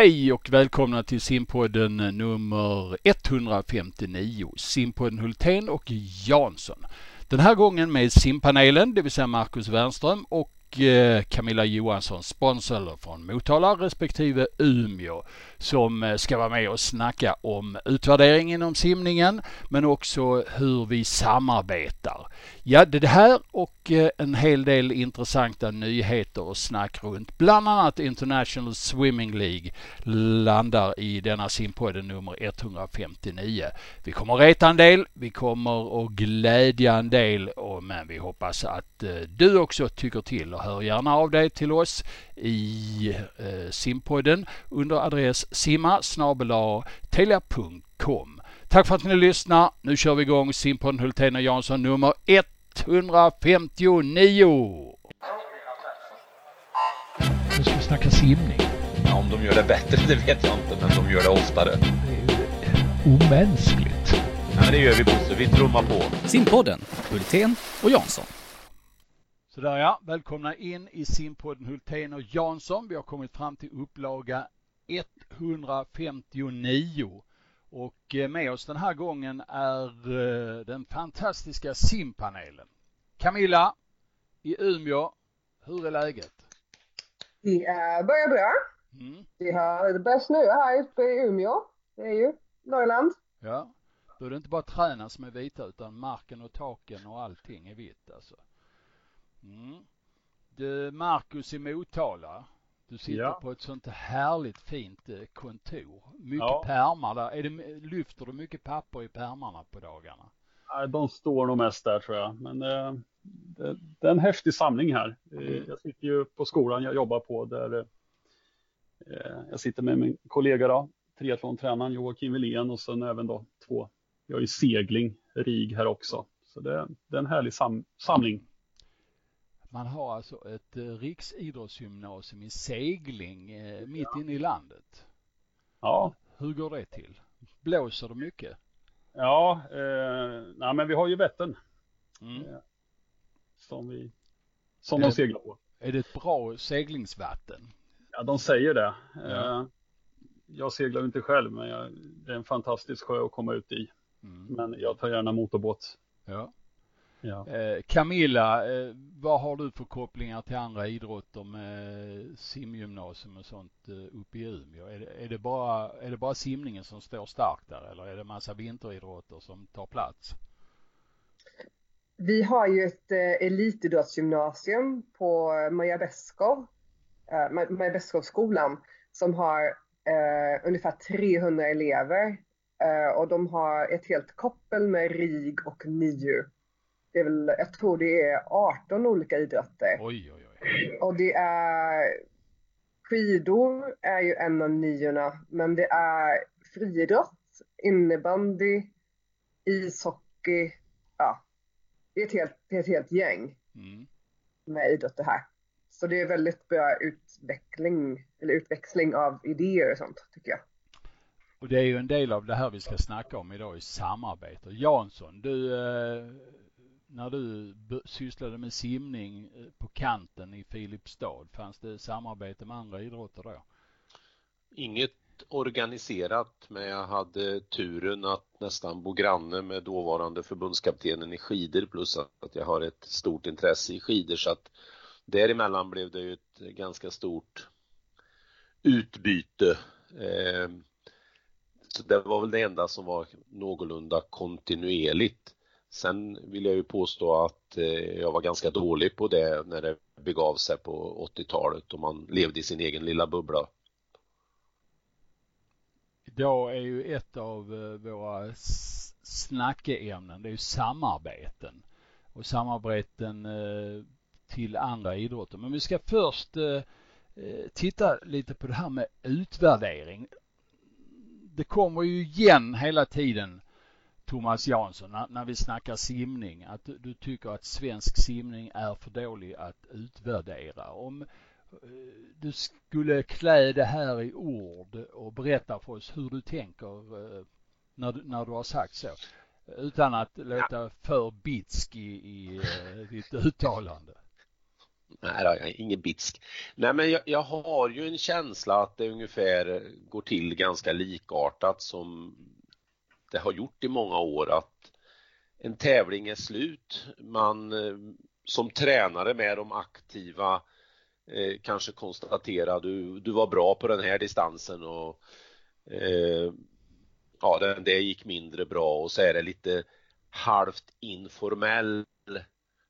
Hej och välkomna till simpodden nummer 159. Simpodden Hultén och Jansson. Den här gången med simpanelen, det vill säga Marcus Wernström och Eh, Camilla Johansson, sponsor från Motala respektive Umeå, som eh, ska vara med och snacka om utvärdering inom simningen, men också hur vi samarbetar. Ja, det här och eh, en hel del intressanta nyheter och snack runt bland annat International Swimming League landar i denna simpodden nummer 159. Vi kommer att reta en del, vi kommer att glädja en del, men vi hoppas att du också tycker till och hör gärna av dig till oss i eh, simpodden under adress simma telia.com. Tack för att ni lyssnar. Nu kör vi igång simpodden Hultén och Jansson nummer 159. Nu ska vi snacka simning. Ja, om de gör det bättre det vet jag inte, men de gör det oftare. Det är ju omänskligt. Ja, men det gör vi Bosse, vi trummar på. Simpodden, Hultén och Jansson. Sådär ja, välkomna in i simpodden Hultén och Jansson. Vi har kommit fram till upplaga 159 och eh, med oss den här gången är eh, den fantastiska simpanelen. Camilla i Umeå, hur är läget? Det är börjar bra. Mm. Har, det börjar snöa här uppe i Umeå. Det är ju Norrland. Ja, då är det inte bara träden som är vita utan marken och taken och allting är vitt alltså. Mm. Du, Marcus i Motala. Du sitter ja. på ett sånt härligt fint eh, kontor. Mycket ja. pärmar där. Är det, lyfter du mycket papper i pärmarna på dagarna? De står nog mest där tror jag. Men eh, det, det, är en häftig samling här. Eh, mm. Jag sitter ju på skolan jag jobbar på där eh, jag sitter med min kollega då, triathlontränaren Joakim Wilén och sen även då två. Jag ju segling, RIG här också. Så det, det är en härlig sam, samling. Man har alltså ett eh, riksidrottsgymnasium i segling eh, mitt inne i landet. Ja. Hur går det till? Blåser det mycket? Ja, eh, nej, men vi har ju Vättern. Mm. Eh, som vi, som de seglar på. Är det ett bra seglingsvatten? Ja, de säger det. Ja. Eh, jag seglar inte själv, men jag, det är en fantastisk sjö att komma ut i. Mm. Men jag tar gärna motorbåt. Ja. Ja. Eh, Camilla, eh, vad har du för kopplingar till andra idrotter med simgymnasium och sånt eh, uppe i Umeå? Är det, är, det bara, är det bara simningen som står starkt där eller är det massa vinteridrotter som tar plats? Vi har ju ett elitidrottsgymnasium på Maja Beskow, Maja Beskow-skolan som har eh, ungefär 300 elever eh, och de har ett helt koppel med RIG och NIU det är väl, jag tror det är 18 olika idrotter. Oj, oj, oj. Och det är skidor är ju en av niorna, men det är friidrott, innebandy, ishockey, ja. Det är ett helt, det är ett helt gäng mm. med idrotter här. Så det är väldigt bra utveckling, eller utväxling av idéer och sånt, tycker jag. Och det är ju en del av det här vi ska snacka om idag i samarbete. Jansson, du eh, när du sysslade med simning eh, på kanten i Filipstad, fanns det samarbete med andra idrotter då? Inget organiserat, men jag hade turen att nästan bo granne med dåvarande förbundskaptenen i skidor plus att jag har ett stort intresse i skidor så att däremellan blev det ju ett ganska stort utbyte. Eh, så det var väl det enda som var någorlunda kontinuerligt. Sen vill jag ju påstå att eh, jag var ganska dålig på det när det begav sig på 80-talet och man levde i sin egen lilla bubbla. Idag är ju ett av eh, våra snackeämnen, det är ju samarbeten och samarbeten eh, till andra idrotter. Men vi ska först titta lite på det här med utvärdering. Det kommer ju igen hela tiden Thomas Jansson, när, när vi snackar simning, att du, du, tycker att svensk simning är för dålig att utvärdera. Om eh, du skulle klä det här i ord och berätta för oss hur du tänker eh, när, du, när du har sagt så. Utan att låta för bitsk i, i uh, ditt uttalande. Nej, jag är ingen bitsk. Nej, men jag, jag, har ju en känsla att det ungefär går till ganska likartat som det har gjort i många år att en tävling är slut. Man eh, som tränare med de aktiva eh, kanske konstaterar du, du var bra på den här distansen och eh, ja, det, det gick mindre bra och så är det lite halvt informell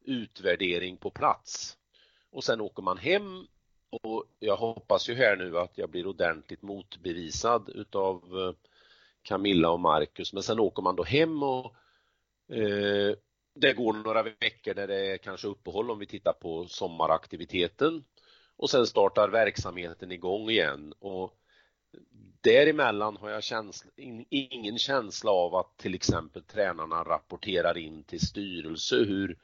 utvärdering på plats. Och sen åker man hem och jag hoppas ju här nu att jag blir ordentligt motbevisad utav eh, Camilla och Marcus men sen åker man då hem och eh, det går några veckor där det är kanske uppehåll om vi tittar på sommaraktiviteten och sen startar verksamheten igång igen och däremellan har jag känsla, ingen känsla av att till exempel tränarna rapporterar in till styrelse hur,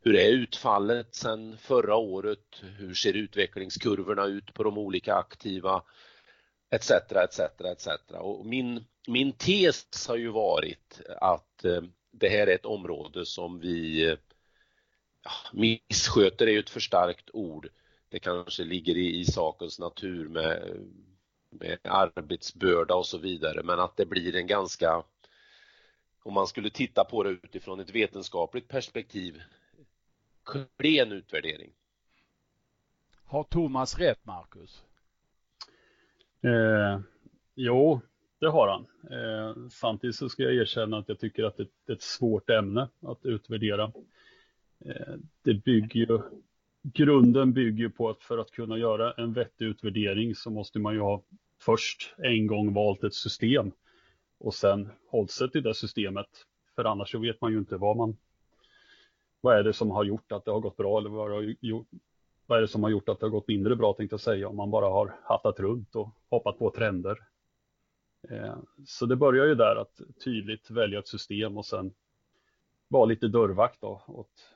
hur är utfallet sen förra året? Hur ser utvecklingskurvorna ut på de olika aktiva? Etc, etc, etc. Och min, min tes har ju varit att eh, det här är ett område som vi eh, ja, missköter är ju ett för starkt ord. Det kanske ligger i, i sakens natur med, med arbetsbörda och så vidare, men att det blir en ganska om man skulle titta på det utifrån ett vetenskapligt perspektiv klen utvärdering. Har Thomas rätt, Marcus? Eh, jo, det har han. Eh, samtidigt så ska jag erkänna att jag tycker att det, det är ett svårt ämne att utvärdera. Eh, det bygger ju, grunden bygger på att för att kunna göra en vettig utvärdering så måste man ju ha först en gång valt ett system och sen hållit sig till det systemet. För annars så vet man ju inte vad man vad är det som har gjort att det har gått bra eller vad, det har gjort, vad är det som har gjort att det har gått mindre bra tänkte jag säga om man bara har hattat runt och hoppat på trender. Eh, så det börjar ju där att tydligt välja ett system och sen vara lite dörrvakt då, åt,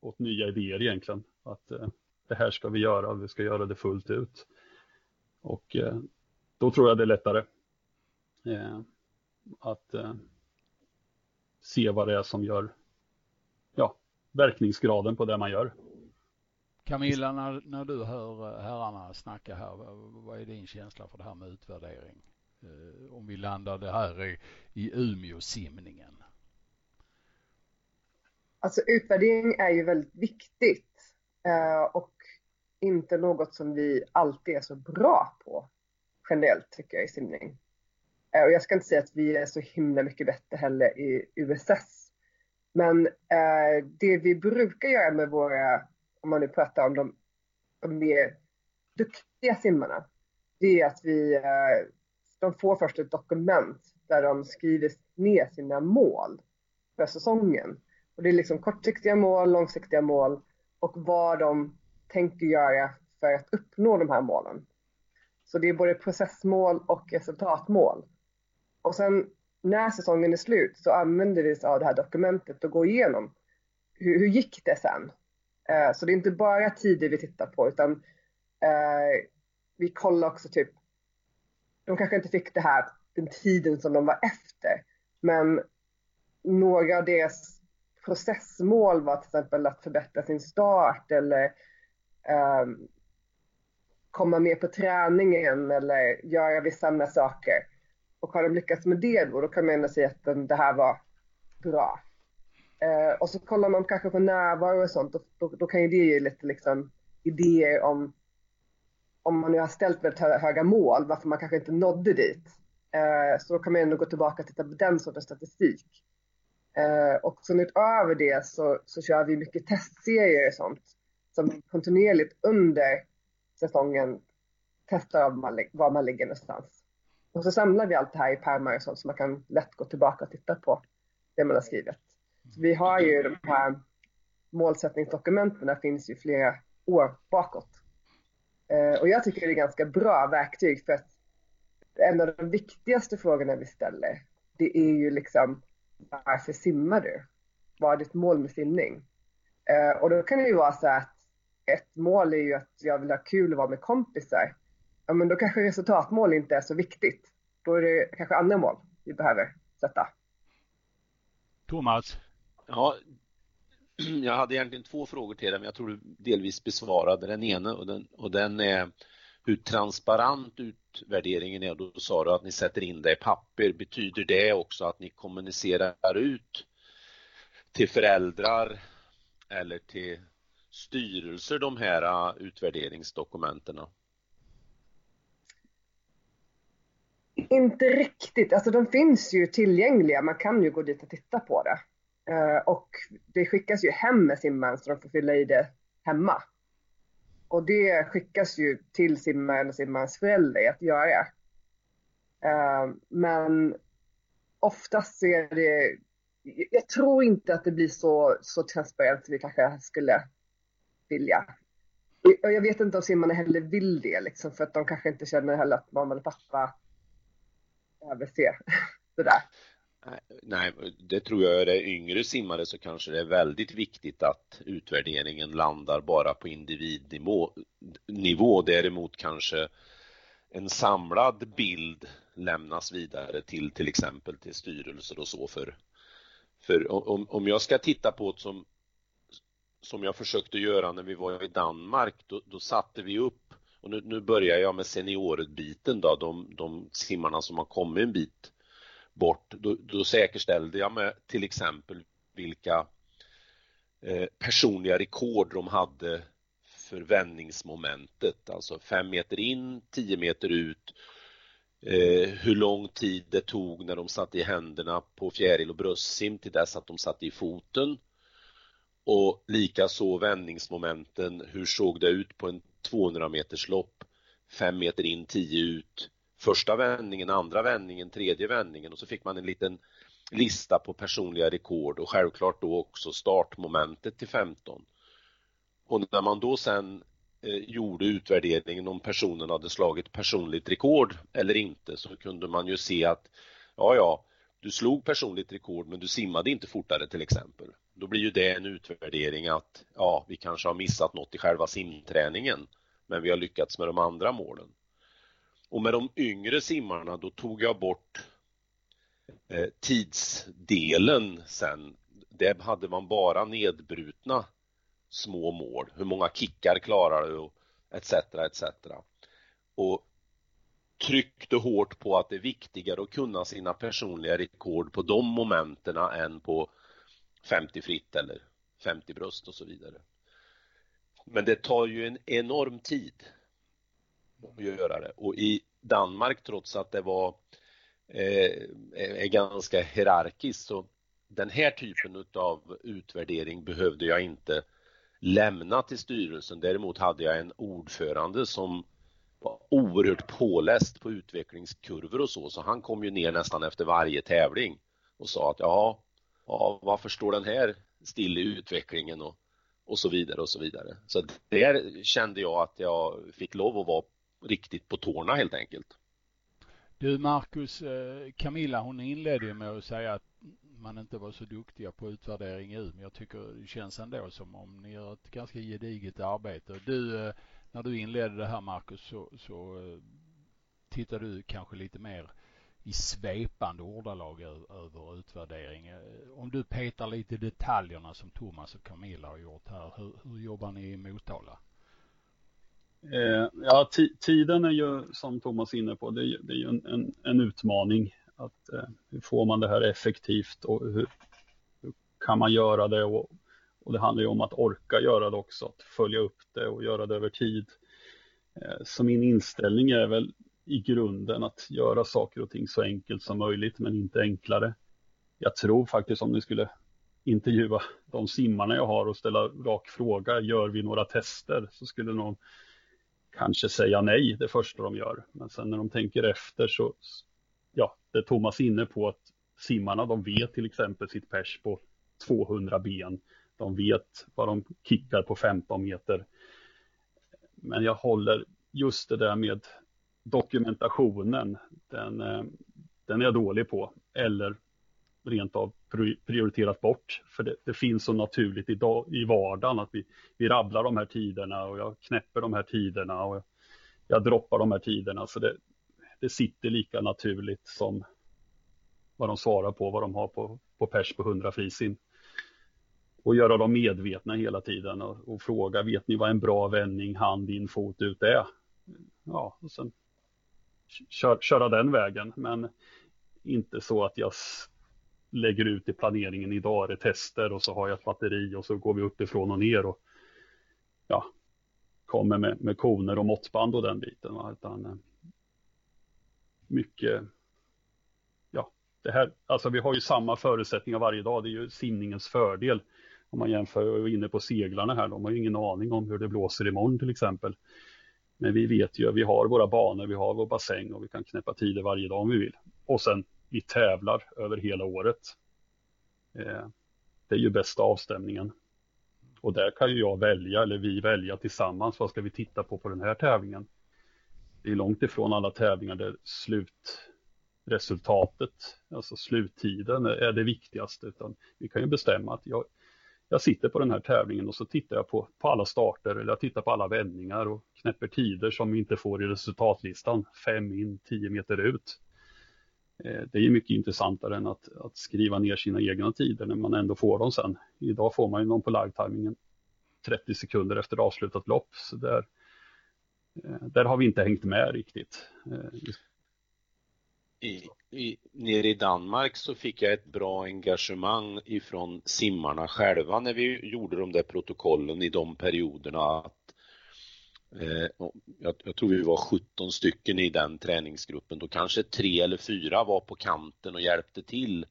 åt nya idéer egentligen. Att eh, det här ska vi göra, vi ska göra det fullt ut. Och eh, då tror jag det är lättare att se vad det är som gör ja, verkningsgraden på det man gör. Camilla, när, när du hör eh, herrarna snacka här, vad är din känsla för det här med utvärdering? Eh, om vi landar det här i, i Umeå-simningen. Alltså utvärdering är ju väldigt viktigt eh, och inte något som vi alltid är så bra på generellt tycker jag i simning. Och jag ska inte säga att vi är så himla mycket bättre heller i USS men eh, det vi brukar göra med våra, om man nu pratar om de, de mer duktiga simmarna, det är att vi, eh, de får först ett dokument där de skriver ner sina mål för säsongen. Och det är liksom kortsiktiga mål, långsiktiga mål och vad de tänker göra för att uppnå de här målen. Så det är både processmål och resultatmål. Och sen när säsongen är slut så använder vi oss av det här dokumentet och går igenom hur, hur gick det sen? Eh, så det är inte bara tider vi tittar på utan eh, vi kollar också typ, de kanske inte fick det här den tiden som de var efter, men några av deras processmål var till exempel att förbättra sin start eller eh, komma mer på träningen eller göra vissa andra saker. Och har de lyckats med det då, då kan man ändå säga att det här var bra. Eh, och så kollar man kanske på närvaro och sånt, och då, då kan ju det ge lite liksom, idéer om om man nu har ställt väldigt höga mål, varför man kanske inte nådde dit. Eh, så då kan man ändå gå tillbaka och titta på den sortens statistik. Eh, och sen utöver det så, så kör vi mycket testserier och sånt som kontinuerligt under säsongen testar var man, var man ligger någonstans. Och så samlar vi allt det här i pärmar och sånt så man kan lätt gå tillbaka och titta på det man har skrivit. Vi har ju de här målsättningsdokumenten, där finns ju flera år bakåt. Eh, och jag tycker det är ganska bra verktyg för att en av de viktigaste frågorna vi ställer, det är ju liksom varför simmar du? Vad är ditt mål med simning? Eh, och då kan det ju vara så att ett mål är ju att jag vill ha kul och vara med kompisar ja men då kanske resultatmål inte är så viktigt. Då är det kanske andra mål vi behöver sätta. Thomas? Ja, jag hade egentligen två frågor till dig, men jag tror du delvis besvarade den ena och den, och den är hur transparent utvärderingen är. Då sa du att ni sätter in det i papper. Betyder det också att ni kommunicerar ut till föräldrar eller till styrelser de här äh, utvärderingsdokumenten? Inte riktigt, alltså de finns ju tillgängliga, man kan ju gå dit och titta på det. Eh, och det skickas ju hem med simmaren så de får fylla i det hemma. Och det skickas ju till simmaren och simmarens förälder att göra. Uh, men oftast så är det, jag tror inte att det blir så, så transparent som vi kanske skulle vilja. Och jag vet inte om simmarna heller vill det liksom för att de kanske inte känner heller att mamma eller pappa behöver se sådär. Nej, det tror jag är det yngre simmare så kanske det är väldigt viktigt att utvärderingen landar bara på individnivå. Nivå. Däremot kanske en samlad bild lämnas vidare till till exempel till styrelser och så för, för om, om jag ska titta på det som, som jag försökte göra när vi var i Danmark, då, då satte vi upp, och nu, nu börjar jag med seniorbiten då, de, de simmarna som har kommit en bit bort, då, då säkerställde jag med till exempel vilka eh, personliga rekord de hade för vändningsmomentet, alltså fem meter in, tio meter ut, eh, hur lång tid det tog när de satte i händerna på fjäril och bröstsim till dess att de satte i foten. Och likaså vändningsmomenten, hur såg det ut på en 200 meters lopp, fem meter in, tio ut, första vändningen, andra vändningen, tredje vändningen och så fick man en liten lista på personliga rekord och självklart då också startmomentet till 15. Och när man då sen eh, gjorde utvärderingen om personen hade slagit personligt rekord eller inte så kunde man ju se att ja, ja, du slog personligt rekord men du simmade inte fortare till exempel. Då blir ju det en utvärdering att ja, vi kanske har missat något i själva simträningen men vi har lyckats med de andra målen. Och med de yngre simmarna då tog jag bort eh, tidsdelen sen. Där hade man bara nedbrutna små mål. Hur många kickar klarar du? Etc. etc. Och tryckte hårt på att det är viktigare att kunna sina personliga rekord på de momenten än på 50 fritt eller 50 bröst och så vidare. Men det tar ju en enorm tid att göra det och i Danmark trots att det var eh, är ganska hierarkiskt så den här typen av utvärdering behövde jag inte lämna till styrelsen. Däremot hade jag en ordförande som var oerhört påläst på utvecklingskurvor och så, så han kom ju ner nästan efter varje tävling och sa att ja, ja varför står den här still i utvecklingen och, och så vidare och så vidare. Så där kände jag att jag fick lov att vara riktigt på tårna helt enkelt. Du Marcus, eh, Camilla hon inledde ju med att säga att man inte var så duktiga på utvärdering i men jag tycker det känns ändå som om ni gör ett ganska gediget arbete. Du, eh, när du inledde det här Marcus så, så eh, tittar tittade du kanske lite mer i svepande ordalag över utvärdering. Om du petar lite i detaljerna som Thomas och Camilla har gjort här, hur, hur jobbar ni i Motala? Eh, ja, tiden är ju som Thomas är inne på, det är, det är ju en, en, en utmaning. Att, eh, hur får man det här effektivt och hur, hur kan man göra det? Och, och, det handlar ju om att orka göra det också, att följa upp det och göra det över tid. Eh, så min inställning är väl i grunden att göra saker och ting så enkelt som möjligt, men inte enklare. Jag tror faktiskt om ni skulle intervjua de simmarna jag har och ställa rak fråga, gör vi några tester? Så skulle någon kanske säga nej det första de gör. Men sen när de tänker efter så, ja, det är Thomas inne på att simmarna de vet till exempel sitt pers på 200 ben. De vet vad de kickar på 15 meter. Men jag håller just det där med dokumentationen, den, eh, den är jag dålig på. Eller rent av prioriterat bort. För det, det, finns så naturligt idag, i vardagen att vi, vi rabblar de här tiderna och jag knäpper de här tiderna och jag, jag droppar de här tiderna. Så det, det sitter lika naturligt som vad de svarar på, vad de har på, på pers på 100 frisim. och göra dem medvetna hela tiden och, och, fråga, vet ni vad en bra vändning hand in, fot ut är? Ja, och sen kör, köra den vägen, men inte så att jag lägger ut i planeringen, idag är det tester och så har jag ett batteri och så går vi uppifrån och ner och ja, kommer med, med koner och måttband och den biten. Va? Utan, eh, mycket, ja, det här, alltså vi har ju samma förutsättningar varje dag, det är ju simningens fördel. Om man jämför, jag var inne på seglarna här, de har ju ingen aning om hur det blåser imorgon till exempel. Men vi vet ju, vi har våra banor, vi har vår bassäng och vi kan knäppa tider varje dag om vi vill. Och sen vi tävlar över hela året. Eh, det är ju bästa avstämningen. Och där kan ju jag välja, eller vi välja tillsammans, vad ska vi titta på på den här tävlingen? Det är långt ifrån alla tävlingar där slutresultatet, alltså sluttiden, är det viktigaste, utan vi kan ju bestämma att jag, jag sitter på den här tävlingen och så tittar jag på, på alla starter eller jag tittar på alla vändningar och knäpper tider som vi inte får i resultatlistan, fem in, tio meter ut. Eh, det är mycket intressantare än att, att, skriva ner sina egna tider när man ändå får dem sen. Idag får man ju någon på live-timingen 30 sekunder efter avslutat lopp. Så där, eh, där har vi inte hängt med riktigt. Eh, I, i, nere i Danmark så fick jag ett bra engagemang ifrån simmarna själva när vi gjorde de där protokollen i de perioderna att Eh, jag, jag, tror vi var 17 stycken i den träningsgruppen. Då kanske tre eller fyra var på kanten och hjälpte till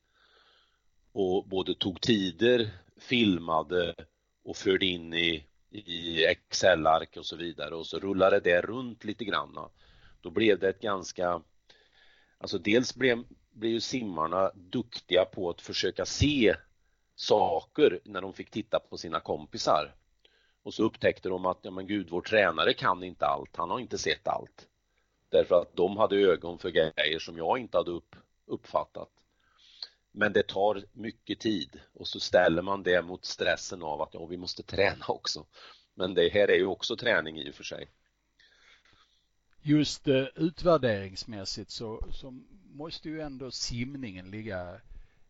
och både tog tider, filmade och förde in i, i Excel-ark och så vidare och så rullade det runt lite grann. Då blev det ett ganska, alltså dels blev, blev ju simmarna duktiga på att försöka se saker när de fick titta på sina kompisar. Och så upptäckte de att, ja men gud, vår tränare kan inte allt, han har inte sett allt. Därför att de hade ögon för grejer som jag inte hade upp, uppfattat. Men det tar mycket tid och så ställer man det mot stressen av att ja, vi måste träna också. Men det här är ju också träning i och för sig. Just eh, utvärderingsmässigt så, så måste ju ändå simningen ligga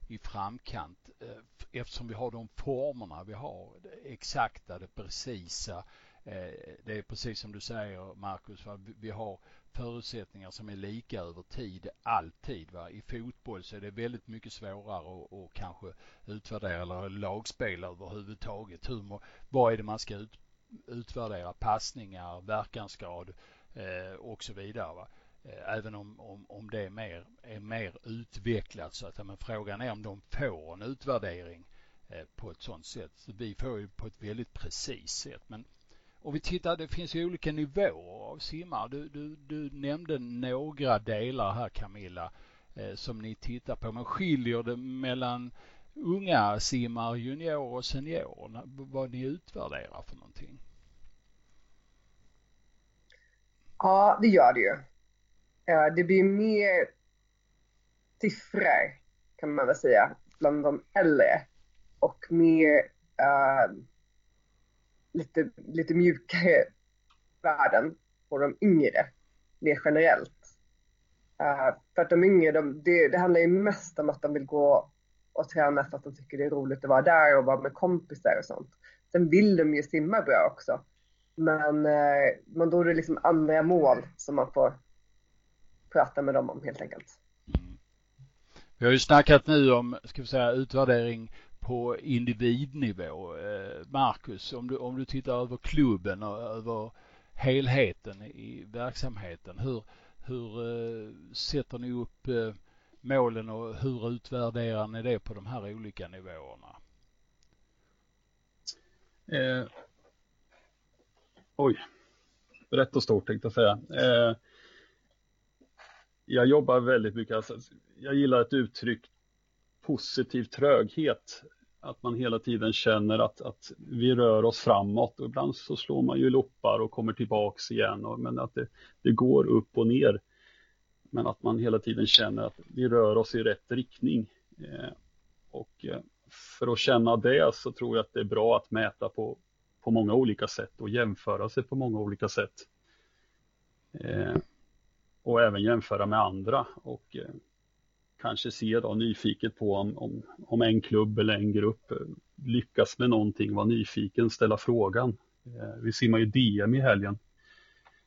i framkant eh, eftersom vi har de formerna vi har. Det exakta, det precisa. Eh, det är precis som du säger Marcus, vi har förutsättningar som är lika över tid, alltid. Va? I fotboll så är det väldigt mycket svårare att, att kanske utvärdera eller lagspel överhuvudtaget. Hur, vad är det man ska ut, utvärdera? Passningar, verkansgrad eh, och så vidare. Va? Eh, även om, om, om det är mer, är mer utvecklat så att men frågan är om de får en utvärdering eh, på ett sådant sätt. Så vi får ju på ett väldigt precis sätt. Men om vi tittar, det finns ju olika nivåer av simmare. Du, du, du nämnde några delar här Camilla eh, som ni tittar på. Men skiljer det mellan unga simmare, juniorer och seniorer? Vad ni utvärderar för någonting? Ja, det gör det ju. Det blir mer siffror kan man väl säga bland de äldre och mer uh, lite, lite mjukare värden på de yngre mer generellt. Uh, för att de yngre, de, det, det handlar ju mest om att de vill gå och träna för att de tycker det är roligt att vara där och vara med kompisar och sånt. Sen vill de ju simma bra också. Men, eh, uh, men då är det liksom andra mål som man får prata med dem om helt enkelt. Mm. Vi har ju snackat nu om, ska vi säga, utvärdering på individnivå. Eh, Marcus, om du, om du tittar över klubben och över helheten i verksamheten. Hur, hur eh, sätter ni upp eh, målen och hur utvärderar ni det på de här olika nivåerna? Eh, oj, rätt och stort tänkte jag säga. Eh, jag jobbar väldigt mycket, alltså, jag gillar ett uttryck positiv tröghet. Att man hela tiden känner att, att vi rör oss framåt och ibland så slår man ju loppar och kommer tillbaks igen. Och, men att det, det går upp och ner. Men att man hela tiden känner att vi rör oss i rätt riktning. Eh, och eh, för att känna det så tror jag att det är bra att mäta på, på många olika sätt och jämföra sig på många olika sätt. Eh, och även jämföra med andra och eh, kanske se då nyfiket på om, om, om en klubb eller en grupp eh, lyckas med någonting, vara nyfiken, ställa frågan. Eh, vi simmar ju DM i helgen.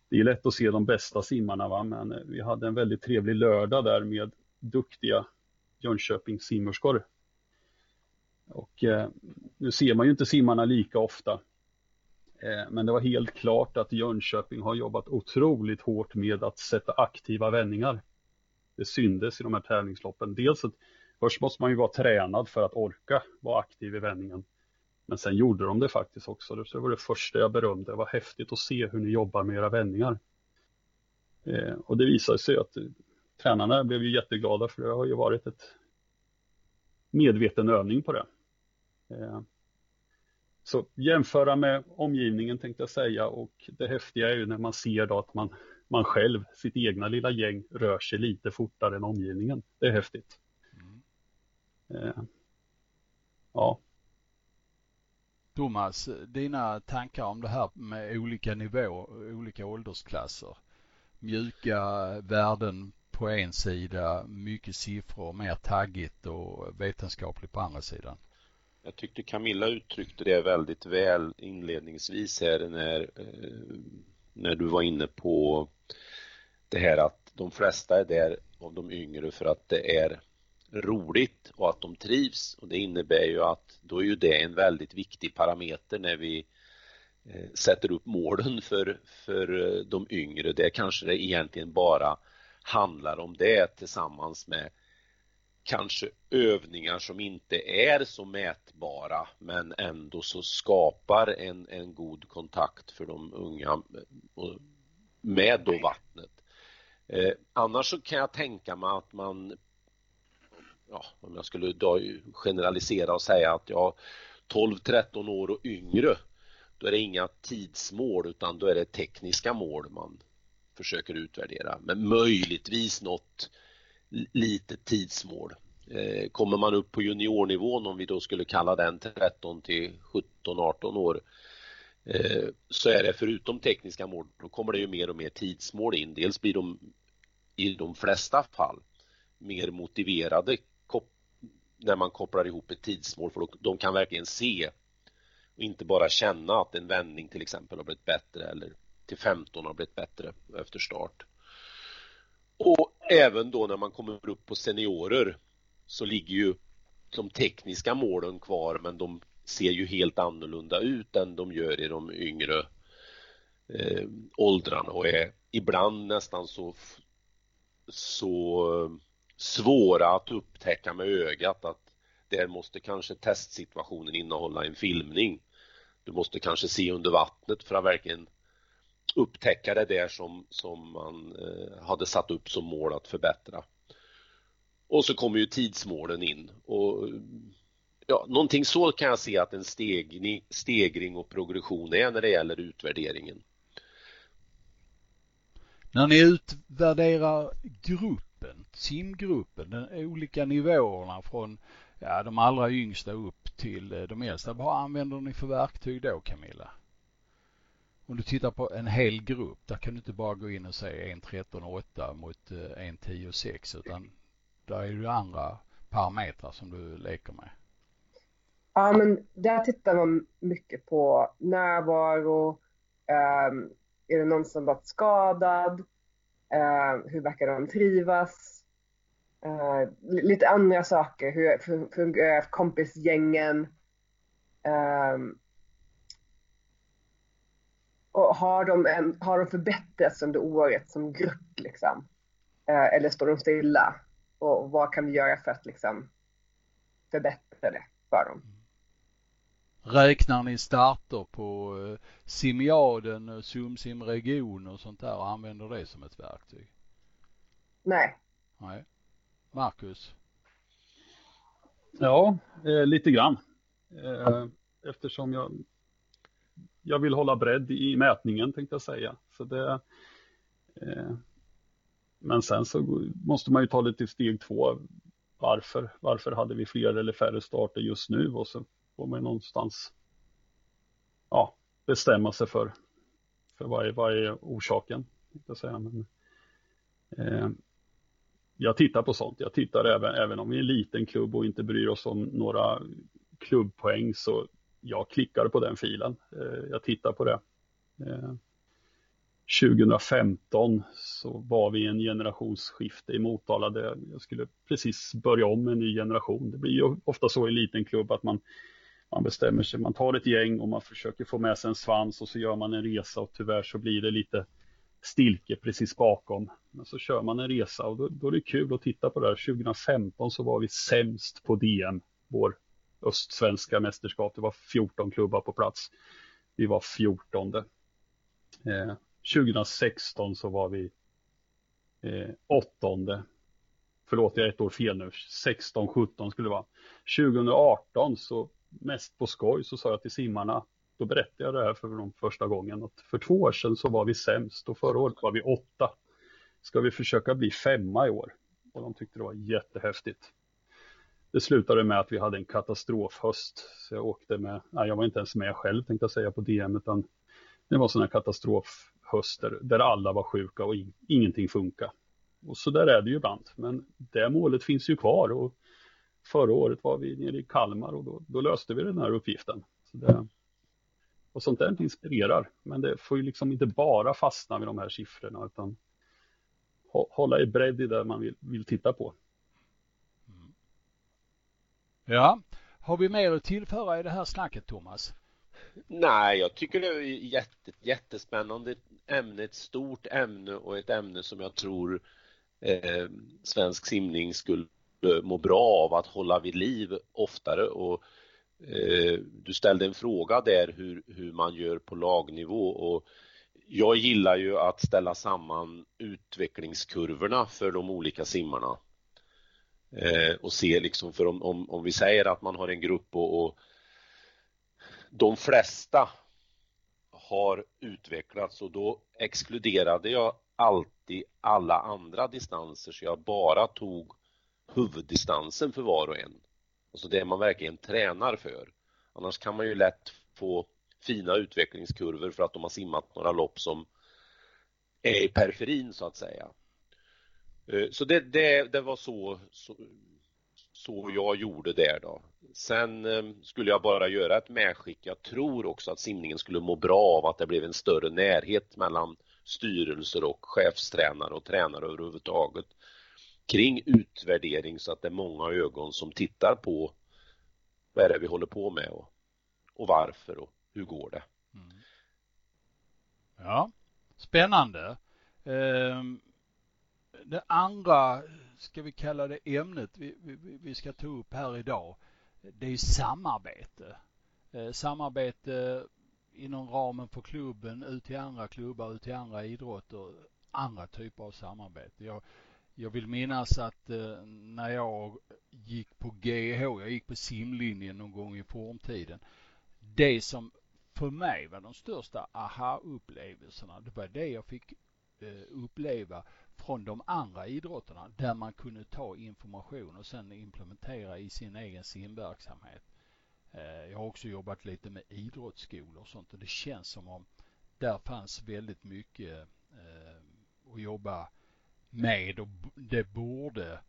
Det är lätt att se de bästa simmarna, va? men eh, vi hade en väldigt trevlig lördag där med duktiga Jönköpings simmerskor. Och eh, nu ser man ju inte simmarna lika ofta. Eh, men det var helt klart att Jönköping har jobbat otroligt hårt med att sätta aktiva vändningar. Det syndes i de här tävlingsloppen. Dels att först måste man ju vara tränad för att orka vara aktiv i vändningen. Men sen gjorde de det faktiskt också. Så det var det första jag berömde. Det var häftigt att se hur ni jobbar med era vändningar. Eh, och det visade sig att tränarna blev ju jätteglada för det har ju varit ett medveten övning på det. Eh, så jämföra med omgivningen tänkte jag säga och det häftiga är ju när man ser då att man, man själv, sitt egna lilla gäng, rör sig lite fortare än omgivningen. Det är häftigt. Mm. Eh, ja. Thomas, dina tankar om det här med olika nivåer, olika åldersklasser. Mjuka värden på en sida, mycket siffror, mer taggigt och vetenskapligt på andra sidan. Jag tyckte Camilla uttryckte det väldigt väl inledningsvis här när, eh, när du var inne på det här att de flesta är där av de yngre för att det är roligt och att de trivs och det innebär ju att då är ju det en väldigt viktig parameter när vi eh, sätter upp målen för, för eh, de yngre. Det kanske det egentligen bara handlar om det tillsammans med kanske övningar som inte är så mätbara men ändå så skapar en, en god kontakt för de unga med då vattnet. Eh, annars så kan jag tänka mig att man ja, om jag skulle då generalisera och säga att jag 12-13 år och yngre då är det inga tidsmål utan då är det tekniska mål man försöker utvärdera men möjligtvis något litet tidsmål. Eh, kommer man upp på juniornivån, om vi då skulle kalla den 13 till 17-18 år, eh, så är det förutom tekniska mål, då kommer det ju mer och mer tidsmål in. Dels blir de i de flesta fall mer motiverade när man kopplar ihop ett tidsmål för de kan verkligen se och inte bara känna att en vändning till exempel har blivit bättre eller till 15 har blivit bättre efter start. Och även då när man kommer upp på seniorer så ligger ju de tekniska målen kvar men de ser ju helt annorlunda ut än de gör i de yngre eh, åldrarna och är ibland nästan så så eh, svåra att upptäcka med ögat att där måste kanske testsituationen innehålla en filmning. Du måste kanske se under vattnet för att verkligen upptäcka det där som, som man eh, hade satt upp som mål att förbättra. Och så kommer ju tidsmålen in och eh, ja, någonting så kan jag se att en stegning, stegring och progression är när det gäller utvärderingen. När ni utvärderar gruppen, simgruppen, de olika nivåerna från ja, de allra yngsta upp till eh, de äldsta, vad använder ni för verktyg då Camilla? Om du tittar på en hel grupp, där kan du inte bara gå in och säga en 13,8 mot eh, 1.10.6 utan där är det andra parametrar som du leker med. Ja, men där tittar man mycket på närvaro. Um, är det någon som varit skadad? Uh, hur verkar de trivas? Uh, lite andra saker. Hur fungerar kompisgängen? Um, och har de, en, har de förbättrats under året som grupp liksom? Uh, eller står de stilla? och vad kan vi göra för att liksom förbättra det för dem. Räknar ni starter på eh, Simiaden, Sumsim region och sånt där och använder det som ett verktyg? Nej. Nej. Marcus? Ja, eh, lite grann. Eh, eftersom jag, jag vill hålla bredd i mätningen tänkte jag säga. Så det, eh, men sen så måste man ju ta lite steg två. Varför? Varför hade vi fler eller färre starter just nu? Och så får man ju någonstans ja, bestämma sig för, för vad, är, vad är orsaken. Jag säga. Men, eh, jag tittar på sånt. Jag tittar även, även om vi är en liten klubb och inte bryr oss om några klubbpoäng så jag klickar på den filen. Eh, jag tittar på det. Eh, 2015 så var vi i en generationsskifte i Motala där jag skulle precis börja om en ny generation. Det blir ju ofta så i en liten klubb att man, man bestämmer sig, man tar ett gäng och man försöker få med sig en svans och så gör man en resa och tyvärr så blir det lite stilke precis bakom. Men så kör man en resa och då, då är det kul att titta på det här. 2015 så var vi sämst på DM, vår östsvenska mästerskap. Det var 14 klubbar på plats. Vi var 14. Eh, 2016 så var vi eh, åttonde. Förlåt, jag är ett år fel nu. 16, 17 skulle det vara. 2018 så mest på skoj så sa jag till simmarna, då berättade jag det här för dem första gången, att för två år sedan så var vi sämst och förra året var vi åtta. Ska vi försöka bli femma i år? Och de tyckte det var jättehäftigt. Det slutade med att vi hade en katastrofhöst. Så jag åkte med, nej jag var inte ens med själv tänkte jag säga på DM, utan det var sådana katastrof höster där alla var sjuka och in, ingenting funkade. Och så där är det ju ibland. Men det målet finns ju kvar och förra året var vi nere i Kalmar och då, då löste vi den här uppgiften. Så det, och sånt där inspirerar. Men det får ju liksom inte bara fastna vid de här siffrorna utan hålla i bredd i det man vill, vill titta på. Ja, har vi mer att tillföra i det här snacket Thomas? Nej, jag tycker det är jätte, jättespännande ämne, ett stort ämne och ett ämne som jag tror eh, svensk simning skulle må bra av att hålla vid liv oftare. Och eh, du ställde en fråga där hur, hur man gör på lagnivå. Och jag gillar ju att ställa samman utvecklingskurvorna för de olika simmarna eh, och se liksom för om, om, om vi säger att man har en grupp och, och de flesta har utvecklats och då exkluderade jag alltid alla andra distanser så jag bara tog huvuddistansen för var och en. Alltså det man verkligen tränar för. Annars kan man ju lätt få fina utvecklingskurvor för att de har simmat några lopp som är i periferin så att säga. Eh, så det, det, det var så, så, så jag gjorde där då. Sen ehm, skulle jag bara göra ett medskick. Jag tror också att simningen skulle må bra av att det blev en större närhet mellan styrelser och chefstränare och tränare överhuvudtaget kring utvärdering så att det är många ögon som tittar på vad är det vi håller på med och, och varför och hur går det? Mm. Ja, spännande. Ehm, det andra, ska vi kalla det ämnet vi, vi, vi ska ta upp här idag, det är samarbete. Eh, samarbete inom ramen för klubben, ut till andra klubbar, ut till andra idrotter, andra typer av samarbete. Jag, jag vill minnas att eh, när jag gick på GH, jag gick på simlinjen någon gång i formtiden, det som för mig var de största aha-upplevelserna, det var det jag fick eh, uppleva från de andra idrotterna där man kunde ta information och sen implementera i sin egen simverksamhet. Eh, jag har också jobbat lite med idrottsskolor och sånt och det känns som om där fanns väldigt mycket eh, att jobba med och det borde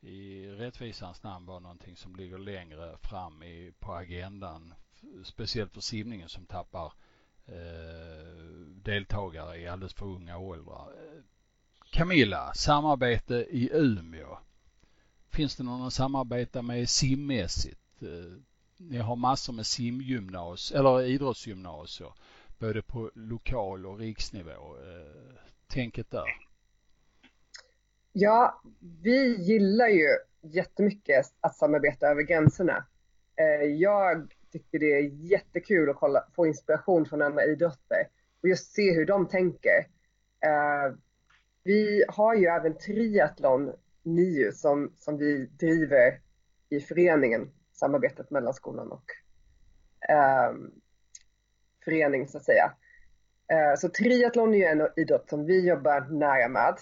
i rättvisans namn vara någonting som ligger längre fram i, på agendan. Speciellt för simningen som tappar eh, deltagare i alldeles för unga åldrar. Eh, Camilla, samarbete i Umeå. Finns det någon att samarbeta med simmässigt? Eh, ni har massor med simgymnas eller idrottsgymnasier både på lokal och riksnivå. Eh, tänket där? Ja, vi gillar ju jättemycket att samarbeta över gränserna. Eh, jag tycker det är jättekul att kolla, få inspiration från andra idrotter och just se hur de tänker. Vi har ju även triathlon NIU som, som vi driver i föreningen, samarbetet mellan skolan och eh, förening så att säga. Eh, så triathlon är ju en idrott som vi jobbar nära med.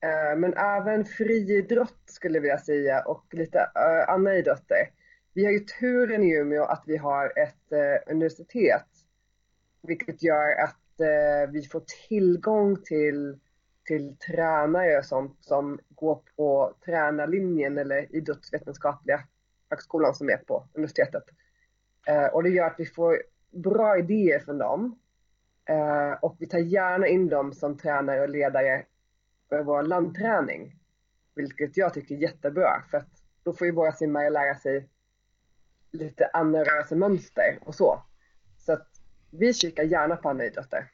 Eh, men även friidrott skulle jag vilja säga och lite eh, andra idrotter. Vi har ju turen i Umeå att vi har ett eh, universitet vilket gör att eh, vi får tillgång till till tränare och sånt som går på tränarlinjen eller idrottsvetenskapliga högskolan som är på universitetet. Eh, och det gör att vi får bra idéer från dem. Eh, och vi tar gärna in dem som tränare och ledare för vår landträning. Vilket jag tycker är jättebra för att då får ju våra simmare lära sig lite andra rörelsemönster och så. Så att vi kikar gärna på andra idrotter.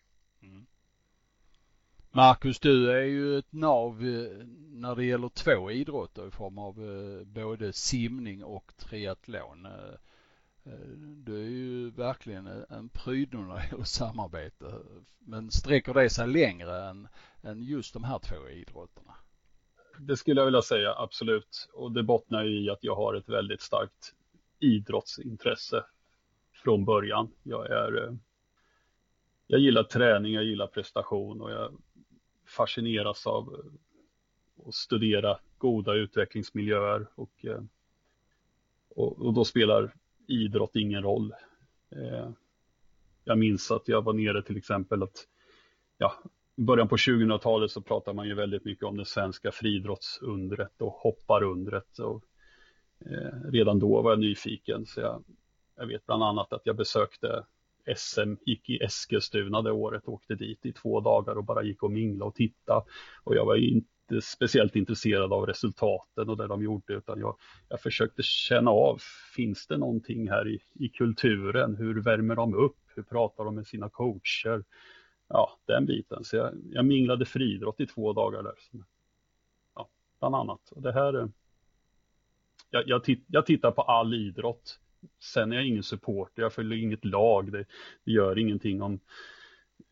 Marcus, du är ju ett nav eh, när det gäller två idrotter i form av eh, både simning och triathlon. Eh, du är ju verkligen en prydnad när det gäller samarbete. Men sträcker det sig längre än, än just de här två idrotterna? Det skulle jag vilja säga, absolut. Och det bottnar i att jag har ett väldigt starkt idrottsintresse från början. Jag är jag gillar träning, jag gillar prestation och jag fascineras av eh, att studera goda utvecklingsmiljöer och, eh, och, och då spelar idrott ingen roll. Eh, jag minns att jag var nere till exempel att ja, i början på 2000-talet så pratade man ju väldigt mycket om det svenska friidrottsundret och hopparundret. Och, eh, redan då var jag nyfiken så jag, jag vet bland annat att jag besökte SM, gick i Eskilstuna det året, åkte dit i två dagar och bara gick och mingla och titta. Och jag var inte speciellt intresserad av resultaten och det de gjorde utan jag, jag försökte känna av, finns det någonting här i, i kulturen? Hur värmer de upp? Hur pratar de med sina coacher? Ja, den biten. Så jag, jag minglade friidrott i två dagar där. Ja, bland annat. Och det här, eh, jag, jag, titt, jag tittar på all idrott Sen är jag ingen supporter, jag följer inget lag. Det, det gör ingenting om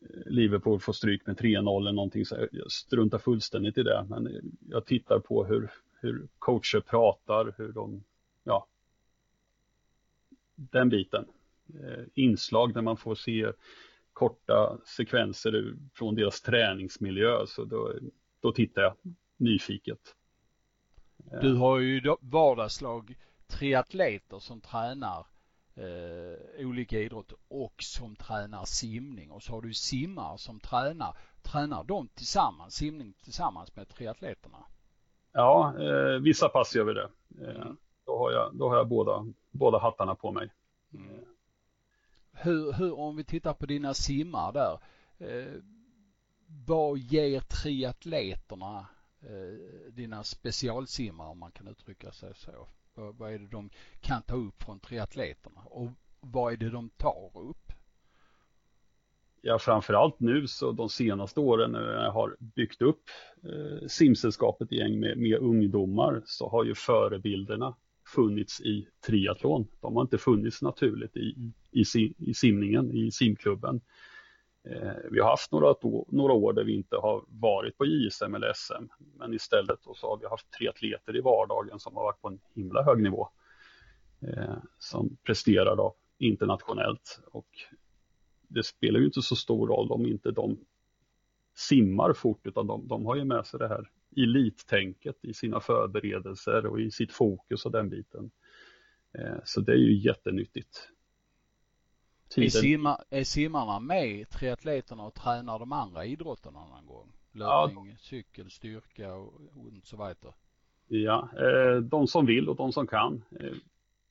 eh, Liverpool får stryk med 3-0 eller någonting så jag struntar fullständigt i det. Men eh, jag tittar på hur, hur coacher pratar, hur de, ja, den biten. Eh, inslag där man får se korta sekvenser från deras träningsmiljö, så då, då tittar jag nyfiket. Du har ju vardagslag triatleter som tränar eh, olika idrotter och som tränar simning och så har du simmare som tränar. Tränar de tillsammans, simning tillsammans med triatleterna? Ja, eh, vissa pass gör vi det. Eh, mm. då, har jag, då har jag båda, båda hattarna på mig. Mm. Hur, hur, om vi tittar på dina simmar där. Eh, vad ger triatleterna eh, dina specialsimmar om man kan uttrycka sig så? Vad är det de kan ta upp från triatleterna och vad är det de tar upp? Ja, framförallt nu så de senaste åren när jag har byggt upp eh, simsällskapet gäng med, med ungdomar så har ju förebilderna funnits i triathlon. De har inte funnits naturligt i, i, i simningen, i simklubben. Eh, vi har haft några, några år där vi inte har varit på JSM eller SM, men istället så har vi haft tre atleter i vardagen som har varit på en himla hög nivå. Eh, som presterar då internationellt och det spelar ju inte så stor roll om inte de simmar fort utan de, de har ju med sig det här elittänket i sina förberedelser och i sitt fokus och den biten. Eh, så det är ju jättenyttigt. Är, simma, är simmarna med triatleterna och tränar de andra idrotterna någon gång? Löpning, ja. cykel, styrka och, och så vidare? Ja, eh, de som vill och de som kan. Eh,